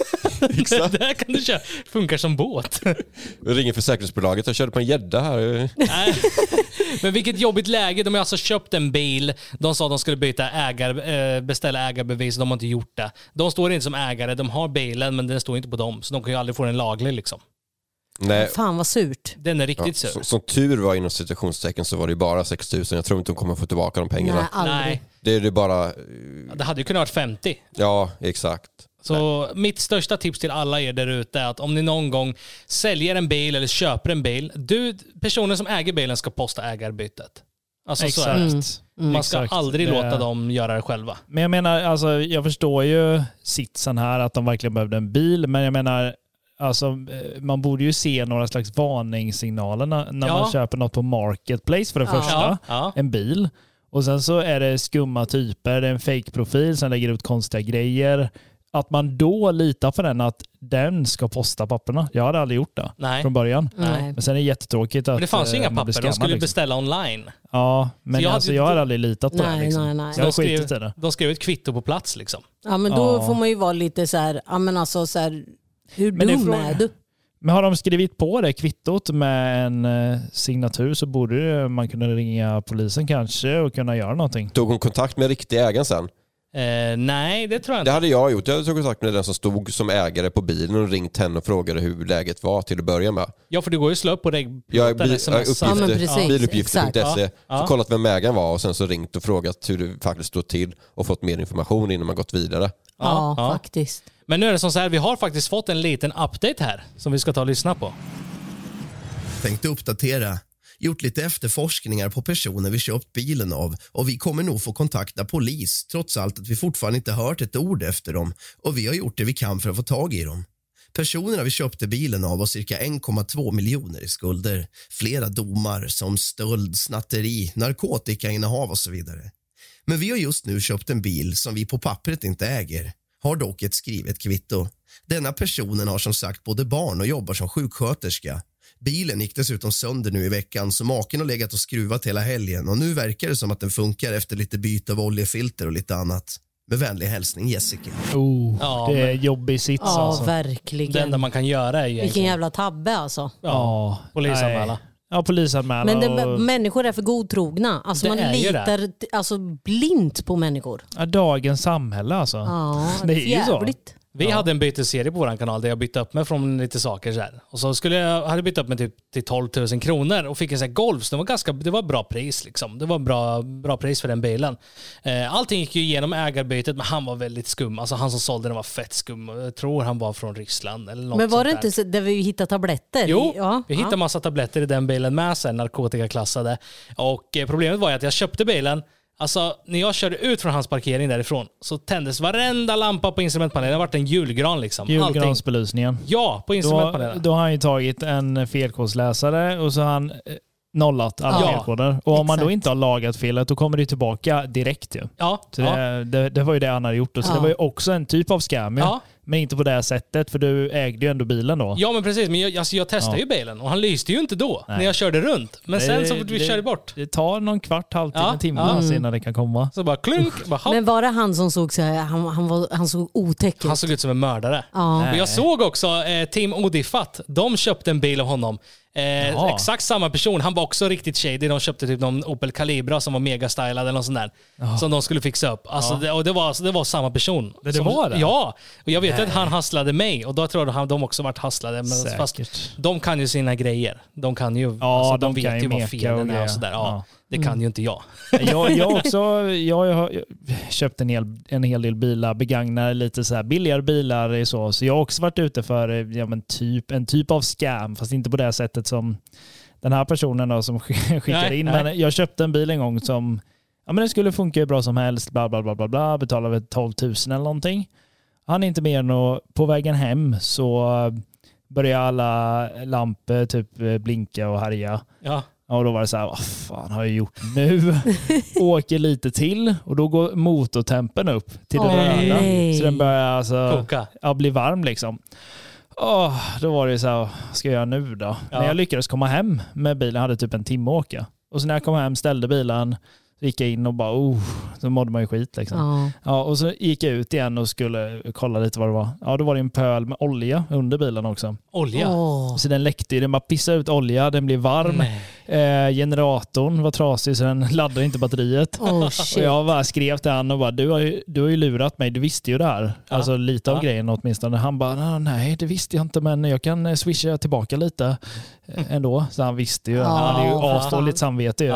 Exakt. Där kan du köra. Funkar som båt. Jag ringer försäkringsbolaget, jag körde på en gädda här. Nej. Men vilket jobbigt läge. De har alltså köpt en bil. De sa att de skulle byta ägar, eh, beställa ägarbevis. De har inte gjort det. De står inte som ägare. De har bilen men den står inte på dem. Så de kan ju aldrig få den laglig liksom. Nej. Fan vad surt. Den är Ja, riktigt sur. som, som tur var inom citationstecken så var det ju bara 6 000. Jag tror inte de kommer få tillbaka de pengarna. Nej, aldrig. Nej, Det är det bara, det hade ju kunnat vara 50. ja exakt. Så mitt största tips till alla er där ute är att om ni någon gång säljer en bil eller köper en bil, du, personen som äger bilen ska posta ägarbytet. Alltså så är det. Exakt. Man ska Exakt. aldrig Det- låta dem göra det själva. Men jag menar, alltså, jag förstår ju sitsen här att de verkligen behövde en bil, men jag menar, alltså, eh, man borde ju se några slags varningssignaler när, när Ja. man köper något på Marketplace för det Ja. första. Ja. En bil. Och sen så är det skumma typer, det är en fake-profil som lägger ut konstiga grejer. Att man då litar på den att den ska posta papperna. Jag hade aldrig gjort det Nej. från början. Nej. Men sen är det jättetråkigt att Men det fanns ju eh, inga blir papper, de skammad, skulle liksom. beställa online. Ja, men Så jag hade alltså, ju- jag har aldrig litat på det. Nej, Liksom. nej, nej. Jag har De skrev, skitit i det. de skrev ett kvitto på plats liksom. Ja men då Ja. får man ju vara lite så här, ja men alltså så här, hur Men det är dum är du? Men har de skrivit på det kvittot med en eh, signatur så borde man kunna ringa polisen kanske och kunna göra någonting. Tog hon kontakt med riktiga ägaren sen? Eh, nej, det tror jag Det inte. hade jag gjort. Jag tog kontakt med den som stod som ägare på bilen och ringt henne och frågade hur läget var till att börja med. Ja, för det går ju att slå upp på bil, smsa. Ja, men uppgifter, precis, biluppgifter.se. Ja. så kollat vem ägaren var och sen så ringt och frågat hur det faktiskt stod till och fått mer information innan man gått vidare. Ja, ja. faktiskt. Men nu är det som så här, vi har faktiskt fått en liten update här som vi ska ta och lyssna på. Tänkte uppdatera. Gjort lite efterforskningar på personer vi köpt bilen av och vi kommer nog få kontakta polis trots allt att vi fortfarande inte hört ett ord efter dem och vi har gjort det vi kan för att få tag i dem. Personerna vi köpte bilen av har cirka 1,2 miljoner i skulder. Flera domar som stöld, snatteri, narkotikainnehav och så vidare. Men vi har just nu köpt en bil som vi på pappret inte äger. Har dock ett skrivet kvitto. Denna personen har som sagt både barn och jobbar som sjuksköterska. Bilen gick dessutom sönder nu i veckan så maken har legat och skruvat hela helgen och nu verkar det som att den funkar efter lite byte av oljefilter och lite annat. Med vänlig hälsning Jessica. Oh, Ja, det är men- jobbig sits Ja, alltså. Det enda verkligen. man kan göra är Vilken egentligen... jävla tabbe alltså. Ja, polisanmäla. Ja, polisanmäla. Men det, och, människor är för godtrogna. Alltså Det man litar alltså, blint på människor. ja, dagens samhälle alltså. Ja, Det är ju så. Vi hade en bytesserie på vår kanal där jag bytte upp mig från lite saker så här. Och så skulle jag, hade bytt upp mig typ till 12 000 kronor och fick en sån här Golf. Så det var ganska, det var bra pris liksom. Det var bra, bra pris för den bilen. Eh, allting gick ju igenom ägarbytet men han var väldigt skum. Alltså han som sålde den var fett skum. Jag tror han var från Ryssland eller något Men var det inte så, där vi hittade tabletter? Jo, ja, vi ja. hittade massa tabletter i den bilen med sen, narkotikaklassade. Och eh, problemet var ju att jag köpte bilen, Alltså, när jag körde ut från hans parkering därifrån så tändes varenda lampa på instrumentpanelen. Det har varit en julgran liksom. Julgransbelysningen. Ja, på Då, instrumentpanelen. då har han ju tagit en felkodsläsare och så har han eh, nollat alla Ja, felkoder. Och om man då exakt. inte har lagat felet, då kommer det tillbaka direkt ju. Ja, Så ja. det, det, det var ju det han hade gjort. Och så Ja. Det var ju också en typ av scam. Ja. Men inte på det här sättet, för du ägde ju ändå bilen då. ja, men precis. Men jag, alltså, jag testade Ja. ju bilen och han lyste ju inte då, Nej. när jag körde runt. Men Det- sen så fort vi det- körde bort, Det tar någon kvart, halvtimme, Ja, timme ja. alltså innan det kan komma. så bara klunk. Bara, hopp. Men var det han som såg så här, han, han, var, han såg otäck ut? Han såg ut som en mördare. Ja. Och jag såg också eh, Tim Odiffat. De köpte en bil av honom. Eh, Jaha. exakt samma person. Han var också riktigt shady. De köpte typ någon Opel Calibra som var megastylad eller något sånt där. Som de skulle fixa upp. Alltså, det, och det, var, alltså, det var samma person. Det som, var det? Ja. Och jag vet ju att han hasslade mig och då tror jag att de också varit hasslade. Men fast de kan ju sina grejer. De kan ju, Ja, alltså, de, de vet ju vad och är och sådär. Ja. Det kan ju inte jag. Jag, jag, [laughs] också, jag har köpt en hel, en hel del bilar, begagnar lite så här billigare bilar. Så, så jag har också varit ute för ja, men typ, en typ av scam, fast inte på det sättet som den här personen då, som [laughs] skickar Nej, in. nej. Men jag köpte en bil en gång som ja, men den skulle funka hur bra som helst, bla bla bla bla, bla betalade väl 12 000 eller någonting. Han är inte mer än att på vägen hem så börjar alla lampor typ eh, blinka och härja. Ja. Och då var det så här, vad fan har jag gjort nu? [laughs] Åker lite till och då går motortempen upp till det Åh, röda. nej. Så den börjar alltså Koka. ja, bli varm liksom. Åh, då var det så här, vad ska jag göra nu då? Ja. Men jag lyckades komma hem med bilen, jag hade typ en timme att åka. Och så när jag kom hem, ställde bilen, så gick jag in och bara, oh, så mådde man ju skit liksom. Ja. Ja, och så gick jag ut igen och skulle kolla lite vad det var. Ja, då var det en pöl med olja under bilen också. Olja. Åh. Så den läckte ju, den bara pissade ut olja, den blev varm. Eh, generatorn var trasig så den [laughs] laddade inte batteriet. Oh, Och shit. jag bara skrev till honom och bara, du har, ju, du har ju lurat mig, du visste ju det här. Alltså lite av Ja. grejen åtminstone. Han bara, "Ah, nej det visste jag inte men jag kan eh, swisha tillbaka lite eh, ändå. Så han visste ju, Ja, han hade ju asdåligt samvete ju.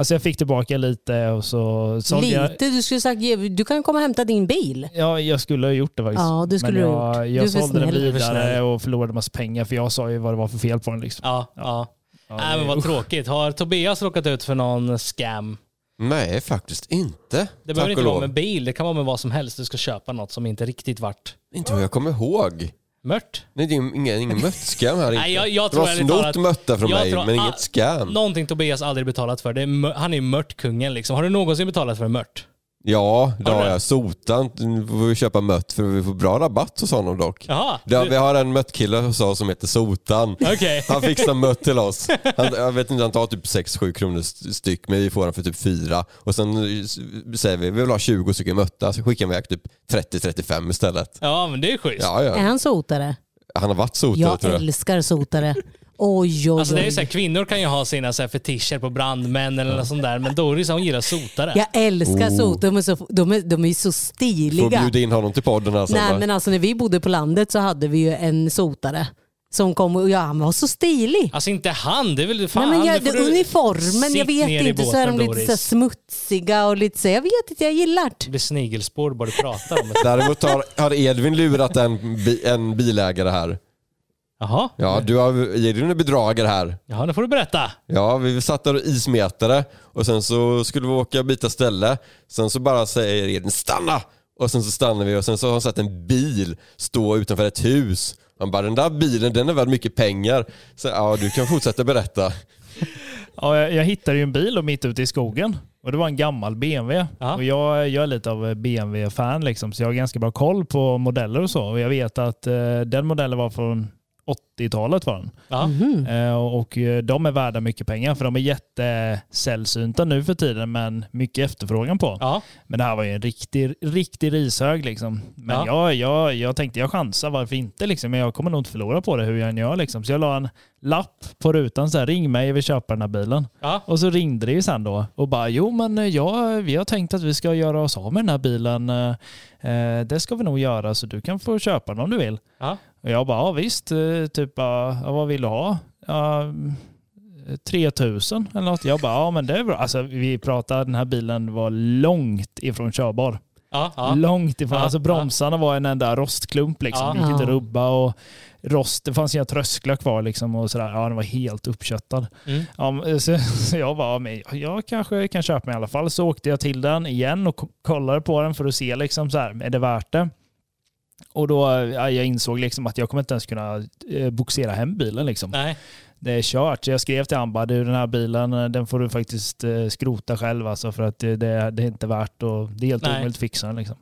Ja. Alltså jag fick tillbaka lite och så sålde jag. Lite, du skulle sagt du kan komma och hämta din bil. Ja, jag skulle ha gjort det faktiskt. Ja, det skulle men du jag, ha gjort. jag Du sålde den. Du vidare och förlorade massa pengar för jag sa ju vad det var för fel på den. Liksom. Ja, ja. Ja, Nej, men det- vad tråkigt. Har Tobias råkat ut för någon scam? Nej, faktiskt inte. Det Tack behöver inte vara med bil, det kan vara med vad som helst. Du ska köpa något som inte riktigt vart Inte vad jag kommer ihåg. Mört. Nej, det är ingen, ingen möttskam här [laughs] inte. Nej, jag, jag De tror har ärligt snott mötta från mig, tror men inget scam. Någonting Tobias aldrig betalat för. Det är, han är mört-kungen liksom. Har du någonsin betalat för mört? Ja, det Har har jag. Sotan vi får vi köpa mött för vi får bra rabatt hos honom dock. Jaha. Ja, du- vi har en möttkille hos oss som heter Sotan. Okej. [laughs] Han fixar mött till oss. [laughs] Han, jag vet inte, han tar typ 6-7 kronor st- styck men vi får den för typ 4. Och sen säger vi vi vill ha 20 stycken mötta så skickar vi iväg typ 30-35 istället. Ja, men det är schysst. Ja, Är ja. han sotare? Han har varit sotare Jag tror jag. älskar sotare. [laughs] Oj, oj, Alltså det är ju så här, kvinnor kan ju ha sina så här, fetischer på brandmän eller något sånt där, men Doris hon gillar sotare. Jag älskar Oh. sot. De är, så, de, är, de är så Får stiliga. bjuda in honom till podden här sen. Nej va? men alltså när vi bodde på landet så hade vi ju en sotare som kom och ja, han var så stilig. Alltså inte han, det är väl fan... Nej, men jag, det får du- uniformen, jag vet inte, så är de båten, lite så här Doris. smutsiga och lite så, jag vet inte, jag gillar det. Det blir snigelspår bara du pratar om det. Däremot har, har Edvin lurat en, en bilägare här. Jaha, Ja, du har Edvin är bedragare här. Jaha nu får du berätta. Ja, vi satt där och ismetade och sen så skulle vi åka och byta ställe. Sen så bara säger Edvin stanna! Och sen så stannar vi och sen så har han sett en bil stå utanför ett hus. Han bara den där bilen den är värd mycket pengar. Så ja, du kan fortsätta berätta. Ja, jag, jag hittade ju en bil då mitt ute i skogen. Och det var en gammal BMW. Ja. Och jag, jag är lite av BMW-fan liksom, så jag har ganska bra koll på modeller och så. Och jag vet att eh, den modellen var från åtte 80-talet var den. Mhm. Eh, och eh, de är värda mycket pengar för de är jättesällsynta nu för tiden men mycket efterfrågan på. Ja. Men det här var ju en riktig, riktig rishög liksom. Men Ja. jag, jag, jag tänkte jag chansar, varför inte liksom? Men jag kommer nog inte förlora på det hur jag än gör liksom. Så jag la en lapp på rutan så här, ring mig, jag vill köpa den här bilen. Ja. Och så ringde det ju sen då och bara, jo men eh, ja, vi har tänkt att vi ska göra oss av med den här bilen. Eh, det ska vi nog göra så du kan få köpa den om du vill. Ja. Och jag bara, ja visst, eh, typ, ja, vad vill du ha? Ja, mm, 3000 eller något. Jag bara, ja men det är bra. Alltså vi pratar, den här bilen var långt ifrån körbar. Ja, ja. Långt ifrån. Ja, alltså bromsarna var en enda rostklump liksom. Ja. Gick inte rubba och rost, det fanns inga trösklar kvar liksom och sådär. Ja, den var helt uppköttad. Mm. Ja, men så, så jag bara, men jag kanske kan köpa mig i alla fall. Så åkte jag till den igen och ko- kollade på den för att se liksom så här, är det värt det? Och då ja, jag insåg liksom att jag kommer inte ens kunna eh, boxera hem bilen liksom. Nej. Det är kört. Jag skrev till bara, du den här bilen eh, den får du faktiskt eh, skrota själv alltså för att det, det, det är inte värt och det är helt Nej. omöjligt att fixa den liksom.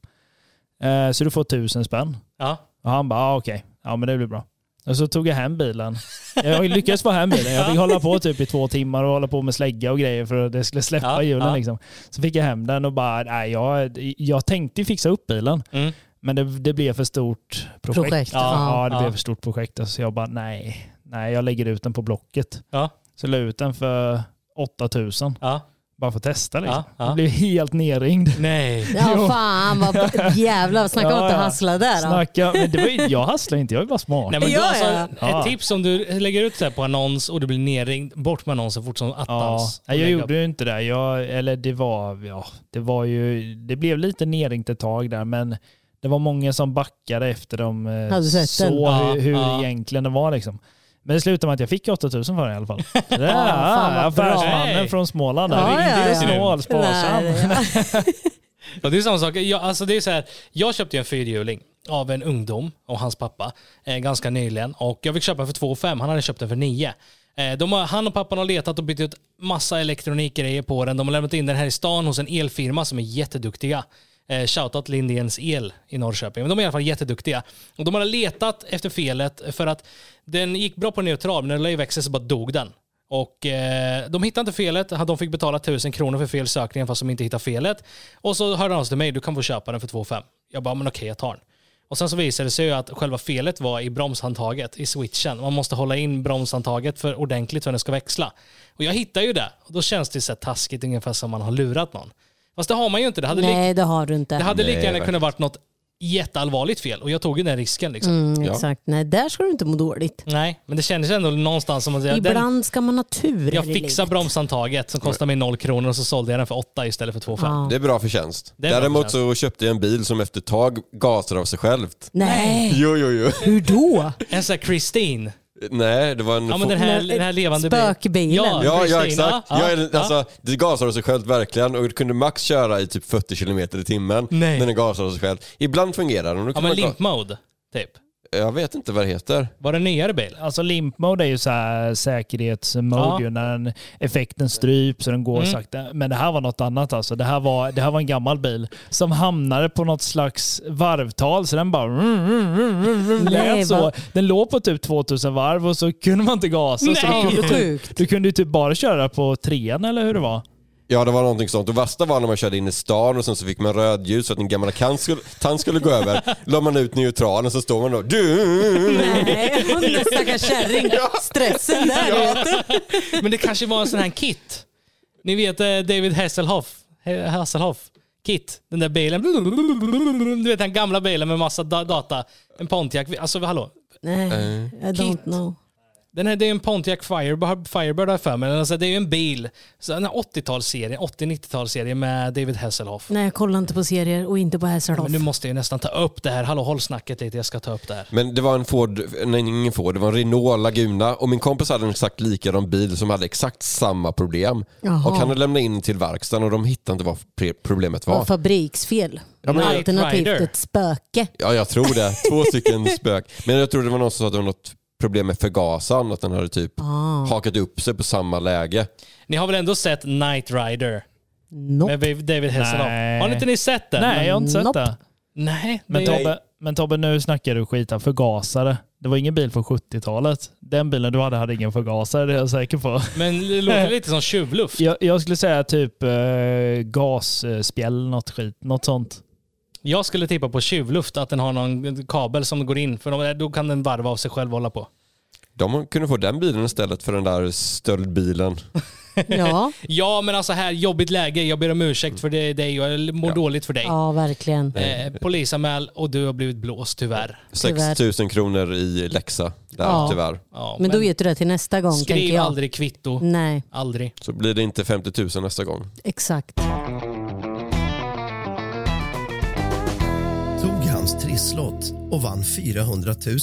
Eh, så du får tusen spänn. Ja. Och han bara, ah, okej, ja men det blir bra. Och så tog jag hem bilen. Jag lyckades få hem bilen. Jag fick hålla på typ i två timmar och hålla på med slägga och grejer för att det skulle släppa Ja, hjulen. ja. Liksom. Så fick jag hem den och bara, nej jag, jag tänkte fixa upp bilen. Mm. Men det, det blev för stort projekt. Projekt, Ja, ja. det Ja. blev för stort projekt. Så jag bara, nej, nej jag lägger ut den på Blocket. Ja. Så jag la ut den för 8000 Ja. bara för att testa. Liksom. Ja, ja. Jag blev helt nerringd. Nej. Ja fan vad jävlar, snacka om Ja, att ja. hassla där. Snacka, men det var ju, jag hasslar inte, jag är bara smart. Nej, men Ja, då, alltså, ja. Ja. Ett tips om du lägger ut så här på annons och du blir nerringd, bort med annonsen fort som Ja, attans. nej, jag gjorde ju inte det. Jag, eller det var, ja, det var ju, det blev lite nerringt ett tag där, men det var många som backade efter de eh, Ja, hur, hur ja. egentligen det var liksom. Men det slutade med att jag fick 8000 för den i alla fall. [laughs] Det bra. affärsmannen från Småland. Ja, där. ja, Inte ja. snål, sparsam. [laughs] Ja, det är samma sak. Jag, alltså det är så här, jag köpte en fyrhjuling av en ungdom och hans pappa eh, ganska nyligen och jag fick köpa för 2 5 Han hade köpt den för 9. Eh, de har, han och pappan har letat och bytt ut massa elektronikgrejer på den. De har lämnat in den här i stan hos en elfirma som är jätteduktiga. Eh, shoutout Lindéns El i Norrköping. Men de är i alla fall jätteduktiga. Och de har letat efter felet för att den gick bra på neutral, men när den la i växel så bara dog den. Och eh, de hittade inte felet, de fick betala 1000 kronor för fel sökning fast de inte hittade felet. Och så hörde de sig till mig, du kan få köpa den för 2 500. Jag bara, men okej jag tar den. Och sen så visade det sig ju att själva felet var i bromshandtaget, i switchen. Man måste hålla in bromshandtaget för ordentligt för att den ska växla. Och jag hittade ju det. Och då känns det så här taskigt, ungefär som man har lurat någon. Fast det har man ju inte. Det hade, Nej det har du inte. det hade lika gärna kunnat varit något jätteallvarligt fel. Och jag tog ju den risken liksom. Mm, Ja. exakt. Nej där ska du inte må dåligt. Nej, men det kändes ändå någonstans som att jag, den, Ibland ska man ha tur jag livet. bromshandtaget som kostade mig noll kronor och så sålde jag den för åtta istället för två fem. Ja. Det är bra förtjänst. Är bra Däremot förtjänst. så köpte jag en bil som efter ett tag gasar av sig självt. Nej, Jo, jo, jo. hur då? En sån här Christine. Nej, det var en... Ja men den här, den här levande bilen. spökbilen. Ja, Ja, ja exakt. Ja, Ja, ja. alltså, det gasar av sig självt verkligen och du kunde max köra i typ 40 km i timmen Nej. när den gasar av sig själv. Ibland fungerar den. ja men limp mode, typ. Jag vet inte vad det heter. Var det nyare bil? Alltså limp mode är ju så här säkerhetsmode Ja. ju, när den, effekten stryps och den går Mm. sakta. Men det här var något annat alltså. Det här var, det här var en gammal bil som hamnade på något slags varvtal så den bara [laughs] Nej, lät så. Den låg på typ 2000 varv och så kunde man inte gasa. Så Nej. du, kunde typ, du kunde ju typ bara köra på trean eller hur det var. Ja, det var någonting sånt. Och värsta var när man körde in i stan och sen så fick man rödljus så att den gamla tant skulle, tant skulle gå över. [laughs] La man ut neutralen så står man då du. Nej, hon stackars kärring. [laughs] Stressen där vet du. Men det kanske var en sån här kit. Ni vet eh, David Hasselhoff. Hasselhoff. Kit. Den där bilen. Du vet den gamla bilen med massa da- data. En Pontiac. Alltså hallå. Nej, I don't know. Den här, det är en Pontiac Firebird, Firebird har för mig. Alltså, det är ju en bil. Så den här 80-talsserien, 80-90-talsserien med David Hasselhoff. Nej, jag kollar inte på serier och inte på Hasselhoff. Men nu måste jag ju nästan ta upp det här. Hallå, håll snacket lite. Jag ska ta upp det här. Men det var en Ford, nej ingen Ford, det var en Renault Laguna och min kompis hade en exakt likadan bil som hade exakt samma problem. Jaha. Och han hade lämnat in till verkstaden och de hittade inte vad problemet Var var. fabriksfel. Ja, men- Alternativt ett spöke. Ja, jag tror det. Två [laughs] stycken spök. Men jag tror det var någon som sa att det var något problem med förgasaren, att den hade typ Ah. hakat upp sig på samma läge. Ni har väl ändå sett Night Rider? Nope. Med David Hasselhoff? Nej. Har inte ni sett den? Nej, jag har inte sett Nope. det. Nej. Men Tobbe, men Tobbe, nu snackar du skit här. Förgasare. Det var ingen bil från 70-talet. Den bilen du hade hade ingen förgasare, det är jag säker på. Men det låter [laughs] lite som tjuvluft. Jag, jag skulle säga typ eh, gasspjäll, något skit. Något sånt. Jag skulle tippa på tjuvluft, att den har någon kabel som går in. För då kan den varva av sig själv och hålla på. De kunde få den bilen istället för den där stöldbilen. [laughs] Ja, Ja, men alltså här, jobbigt läge. Jag ber om ursäkt för det, dig och jag mår Ja. dåligt för dig. ja verkligen. Eh, polisanmäl och du har blivit blåst tyvärr. Tyvärr. 6 000 kronor i läxa där Ja. tyvärr. Ja, Men då vet du det till nästa gång, Skriv jag. aldrig kvitto. Nej, Aldrig. Så blir det inte 50 000 nästa gång. exakt. Trisslott och vann 400 000.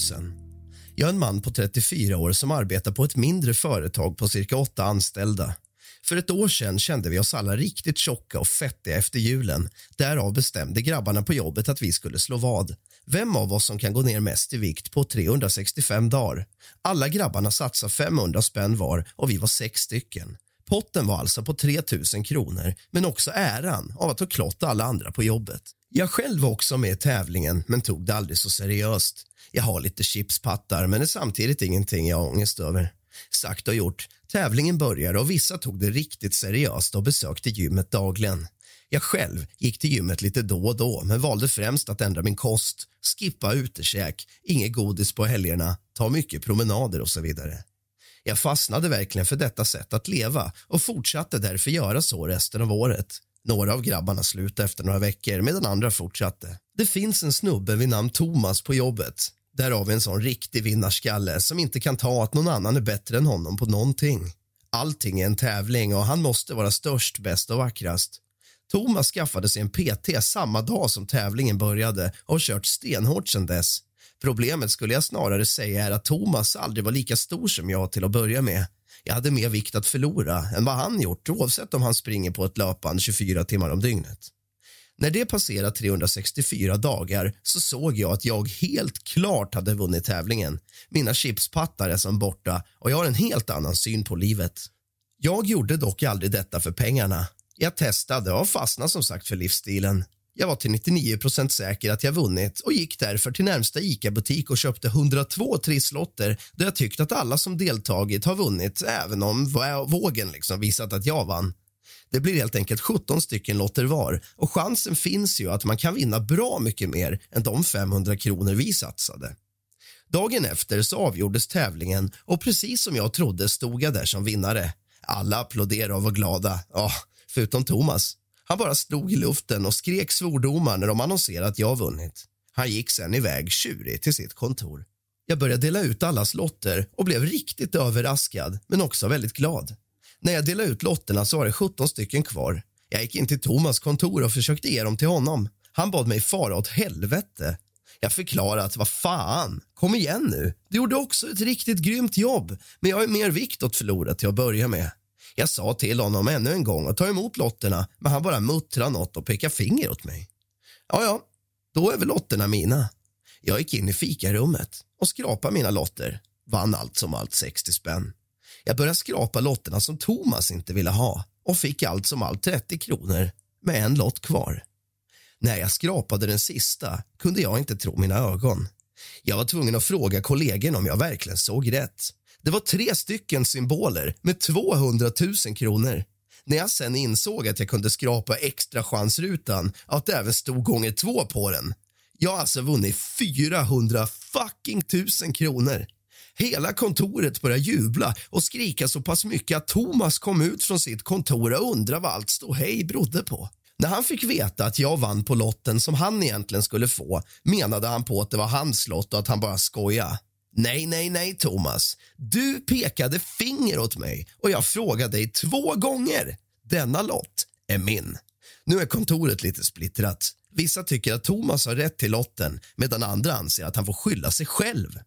Jag är en man på 34 år som arbetar på ett mindre företag på cirka åtta anställda. För ett år sedan kände vi oss alla riktigt tjocka och fettiga efter julen. Därav bestämde grabbarna på jobbet att vi skulle slå vad. Vem av oss som kan gå ner mest i vikt på 365 dagar? Alla grabbarna satsade 500 spänn var och vi var sex stycken. Potten var alltså på 3 000 kronor, men också äran av att ha klott alla andra på jobbet. Jag själv var också med i tävlingen, men tog det aldrig så seriöst. Jag har lite chipspattar, men det är samtidigt ingenting jag har ångest över. Sagt och gjort. Tävlingen började och vissa tog det riktigt seriöst och besökte gymmet dagligen. Jag själv gick till gymmet lite då och då men valde främst att ändra min kost, skippa utekäk, inget godis på helgerna, ta mycket promenader och så vidare. Jag fastnade verkligen för detta sätt att leva och fortsatte därför göra så resten av året. Några av grabbarna slutade efter några veckor medan andra fortsatte. Det finns en snubbe vid namn Thomas på jobbet. Där har vi en sån riktig vinnarskalle som inte kan ta att någon annan är bättre än honom på någonting. Allting är en tävling och han måste vara störst, bäst och vackrast. Thomas skaffade sig en PT samma dag som tävlingen började och har kört stenhårt sedan dess. Problemet skulle jag snarare säga är att Thomas aldrig var lika stor som jag till att börja med. Jag hade mer vikt att förlora än vad han gjort oavsett om han springer på ett löpband 24 timmar om dygnet. När det passerade 364 dagar så såg jag att jag helt klart hade vunnit tävlingen. Mina chipspattar är som borta och jag har en helt annan syn på livet. Jag gjorde dock aldrig detta för pengarna. Jag testade och fastnade som sagt för livsstilen. Jag var till 99% säker att jag vunnit och gick därför till närmsta ICA-butik och köpte 102 trisslotter då jag tyckte att alla som deltagit har vunnit även om vågen liksom visat att jag vann. Det blir helt enkelt 17 stycken lotter var och chansen finns ju att man kan vinna bra mycket mer än de 500 kronor vi satsade. Dagen efter så avgjordes tävlingen och precis som jag trodde stod jag där som vinnare. Alla applåderade och var glada, ja, förutom Thomas. Han bara stod i luften och skrek svordomar när de annonserade att jag vunnit. Han gick sen iväg tjurig till sitt kontor. Jag började dela ut allas lotter och blev riktigt överraskad, men också väldigt glad. När jag delade ut lotterna så var det 17 stycken kvar. Jag gick in till Thomas kontor och försökte ge dem till honom. Han bad mig fara åt helvete. Jag förklarade att vad fan, kom igen nu. Du gjorde också ett riktigt grymt jobb, men jag har mer vikt att förlora till att börja med. Jag sa till honom ännu en gång att ta emot lotterna, men han bara muttrade något och pekade finger åt mig. Ja, ja, då är väl lotterna mina. Jag gick in i fikarummet och skrapade mina lotter. Vann allt som allt 60 spänn. Jag började skrapa lotterna som Thomas inte ville ha och fick allt som allt 30 kronor med en lott kvar. När jag skrapade den sista kunde jag inte tro mina ögon. Jag var tvungen att fråga kollegorna om jag verkligen såg rätt. Det var tre stycken symboler med 200 000 kronor. När jag sen insåg att jag kunde skrapa extra chansrutan och att det även stod gånger två på den. Jag har alltså vunnit 400 fucking tusen kronor. Hela kontoret började jubla och skrika så pass mycket att Thomas kom ut från sitt kontor och undrade vad allt stod hej berodde på. När han fick veta att jag vann på lotten som han egentligen skulle få menade han på att det var hans lott och att han bara skojade. Nej, nej, nej, Thomas. Du pekade finger åt mig och jag frågade dig två gånger. Denna lott är min. Nu är kontoret lite splittrat. Vissa tycker att Thomas har rätt till lotten medan andra anser att han får skylla sig själv.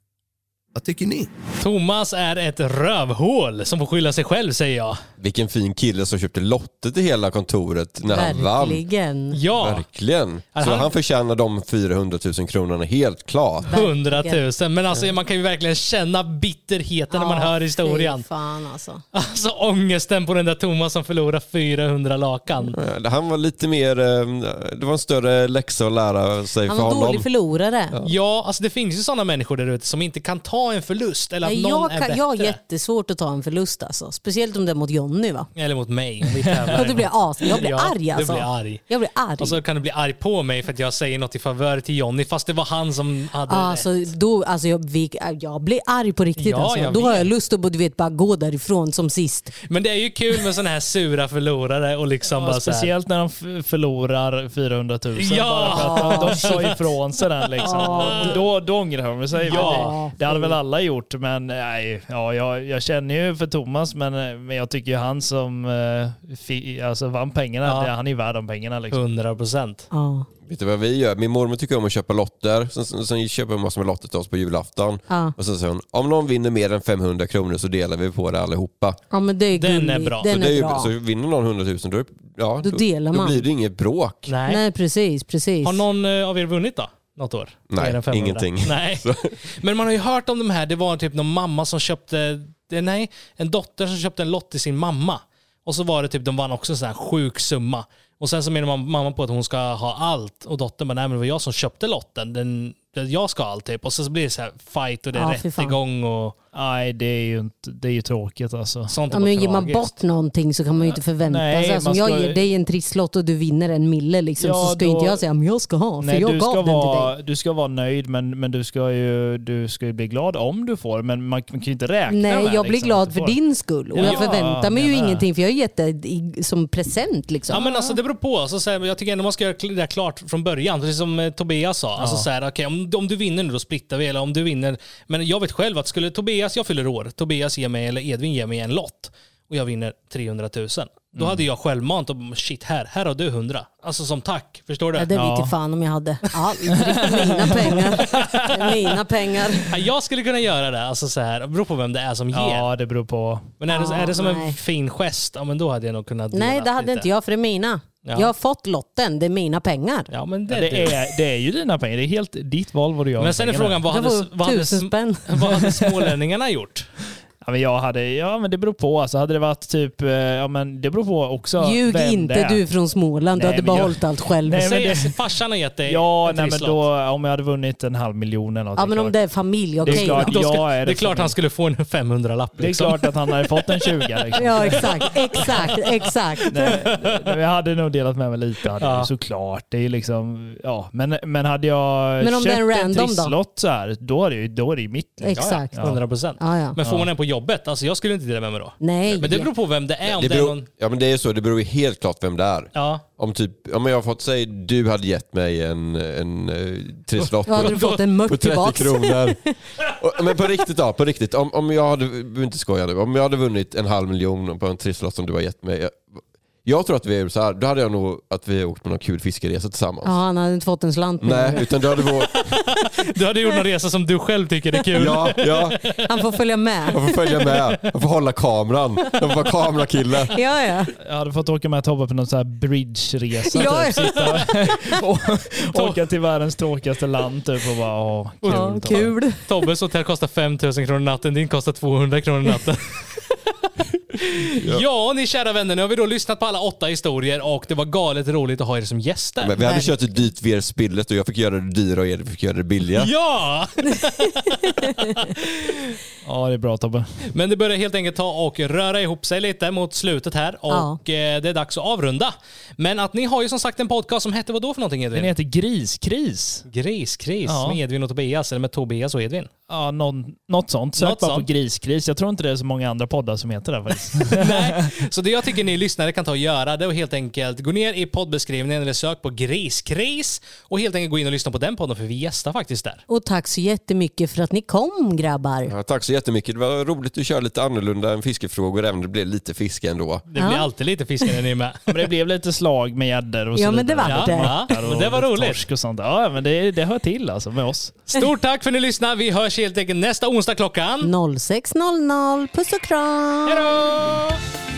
Vad tycker ni? Thomas är ett rövhål som får skylla sig själv säger jag. Vilken fin kille som köpte lotter till hela kontoret när han vann. Verkligen. Ja, Verkligen. Så han- han förtjänar de 400 000 kronorna helt klart. [laughs] 100 000. Men alltså man kan ju verkligen känna bitterheten när man hör historien. Fy fan alltså. Alltså ångesten på den där Thomas som förlorar 400 lakan. Han var lite mer, eh, det var en större läxa att lära sig Han för var honom. dålig förlorare. Ja, alltså det finns ju sådana människor där ute som inte kan ta en förlust eller att Nej, någon jag, är kan, bättre. jag har jättesvårt att ta en förlust alltså. Speciellt om det är mot Jonny va? Eller mot mig. om vi tävlar. [laughs] Och du blir as. Jag blir Ja, arg alltså. Du blir arg. Jag blir arg. Och så kan du bli arg på mig för att jag säger något i favör till Jonny fast det var han som hade rätt. Alltså, då, alltså jag, vi, jag blir arg på riktigt. Ja, alltså. Då har jag lust att du vet, bara gå därifrån som sist. Men det är ju kul med sådana här sura förlorare och liksom Ja, bara så här, speciellt när de förlorar 400 000 Ja! bara för att de, de sa ifrån sig den. Liksom. Då, då ångrar de sig. Ja. Det, det hade väl alla gjort, men nej, ja, jag, jag känner ju för Thomas, men, men jag tycker ju han som eh, fi, alltså vann pengarna, Ja. det, han är ju värd de pengarna. Liksom. 100 procent. Ja. Vet du vad vi gör? Min mormor tycker om att köpa lotter. Sen, sen, sen köper hon massor med lotter till oss på julafton. Ja. Och så säger hon, om någon vinner mer än 500 kronor så delar vi på det allihopa. ja, men det är Den är bra. Den så, det är ju, bra. så vinner någon 100 000 då, ja, Då delar man. Då blir det inget bråk. Nej. Nej, precis. precis. Har någon eh, av er vunnit då? Något år? Nej, Mer än 500? ingenting. [laughs] [laughs] Nej. Så- Men man har ju hört om de här, det var typ någon mamma som köpte, nej, en dotter som köpte en lott till sin mamma. Och så var det typ, de vann också en sån här sjuk summa. Och sen så menar mamma på att hon ska ha allt. Och dottern bara, nej men det var jag som köpte lotten. Den, jag ska allt typ. Och så blir det så här fight och det är Ja, rättegång och Nej, det är ju, inte, det är ju tråkigt alltså. sånt. Ja, men ger man bort någonting så kan man ju inte förvänta Nej, sig. Alltså, man om jag ska- ger dig en trisslott och du vinner en mille liksom, Ja, så ska då- inte jag säga men jag ska ha. För Nej, jag du, gav ska den till vara, dig. du ska vara nöjd, men, men du, ska ju, du ska ju bli glad om du får. Men man kan ju inte räkna Nej, med jag blir liksom, glad att för din skull. Och Ja, jag förväntar mig ju jag med. ingenting för jag har gett det som present. Liksom. Ja men alltså det beror på. Alltså, så här, jag tycker ändå man ska göra det klart från början. Precis som eh, Tobias sa. Alltså, så här, okej, om, om du vinner nu då splittar vi. Eller om du vinner. Men jag vet själv att skulle Tobias, jag fyller år, Tobias ger mig, eller Edvin ger mig en lott och jag vinner 300 000. Då hade jag självmant och shit här, här har du 100. Alltså som tack. Förstår du? Ja, det vet fan om jag hade. Aldrig. Mina pengar. Mina pengar. Ja, Jag skulle kunna göra det. Alltså så här, det beror på vem det är som ger. Ja, det beror på. Men är det, Ja, är det som en nej. fin gest, ja men då hade jag nog kunnat dela Nej, det hade lite. inte jag för det är mina. Ja. Jag har fått lotten, det är mina pengar. Ja men det, Det, det, är, det är ju dina pengar. Det är helt ditt val vad du gör Men med sen är pengarna. frågan, vad Det hade, var vad, hade, tusen sm- spänn. vad hade smålänningarna gjort? [laughs] Ja, men jag hade, ja men det beror på. Alltså, hade det varit typ, eh, ja men det beror på också Ljug vem det inte är. du från Småland, du Nej, hade men bara jag- hållit allt själv. Nej, men det- farsan har gett dig Ja, nej, men trisslott. då, om jag hade vunnit en halv miljon eller något. ja, men om det är familj, Det är okej klart. då. Då ska, Ja, är det det är klart så? han skulle få en 500-lapp. Det är liksom. klart att han hade fått en 20 [laughs] liksom. Ja, exakt. Exakt, exakt. Nej, nej, jag hade nog delat med mig lite, hade Ja. jag, såklart. Det är liksom, ja. men, men hade jag Men om det är köpt en random då? trisslott så här, då är det ju då är det mitt. Liksom. Exakt. Ja. 100 procent. Ja, ja. Men får man en på jobbet? Alltså jag skulle inte dela med mig då. Nej. Men det beror på vem det är. Om Det det, är beror, någon... ja men det är så, det beror ju helt klart vem det är. Ja. Om typ, om jag har fått säga du hade gett mig en, en uh, trisslott Då hade på, du fått en på muck 30 tillbaks. kronor. [laughs] Och, men på riktigt då, på riktigt. Om, om jag hade, inte skoja nu, om jag hade vunnit en halv miljon på en trisslott som du har gett mig. Jag, tror att vi är så här, då hade jag nog att vi har åkt på någon kul fiskeresa tillsammans. Ja, han hade inte fått en slant nu. Nej, utan då hade vi åkt, [laughs] Du hade gjort någon resa som du själv tycker är kul. ja, ja, Han får följa med. jag får följa med, jag får hålla kameran, jag får vara kamerakille. [laughs] Ja, ja. Jag hade fått åka med Tobbe på någon sån här bridge-resa. Ja, typ. Sitta [laughs] och åka till världens tråkigaste land typ och bara åh, kul. Ja, kul. Tobbes hotell kostar 5000 kronor natten, din kostar 200 kronor natten. Ja, ni kära vänner, nu har vi då lyssnat på alla åtta historier och det var galet roligt att ha er som gäster. Men vi hade kört ett dyrt VR-spillet och jag fick göra det dyra och er fick göra det billiga. Ja! [laughs] [laughs] Ja, det är bra Tobbe. Men det börjar helt enkelt ta och röra ihop sig lite mot slutet här och Ja. eh, det är dags att avrunda. Men att ni har ju som sagt en podcast som hette vad då för någonting Edvin? Den heter Griskris. Griskris Ja. med Edvin och Tobias, eller med Tobias och Edvin. Ja, någon, något sånt. Sök Något bara sånt. på Griskris. Jag tror inte det är så många andra poddar som heter det faktiskt. [laughs] Nej. Så det jag tycker ni lyssnare kan ta och göra det är att helt enkelt gå ner i poddbeskrivningen eller sök på Griskris och helt enkelt gå in och lyssna på den podden för vi gästar faktiskt där. Och tack så jättemycket för att ni kom grabbar. Ja, tack så jättemycket. Det var roligt att köra lite annorlunda än fiskefrågor, även om det blev lite fiske ändå. Det Ja. blir alltid lite fiskar när ni är med. Men det blev lite slag med gäddor och så Ja, men det vidare. var det. Ja, men det var roligt. Torsk och sånt. Ja, men det, det hör till alltså med oss. Stort tack för att ni lyssnade. Vi hörs helt enkelt nästa onsdag klockan. 06.00. Puss och kram. Hej då!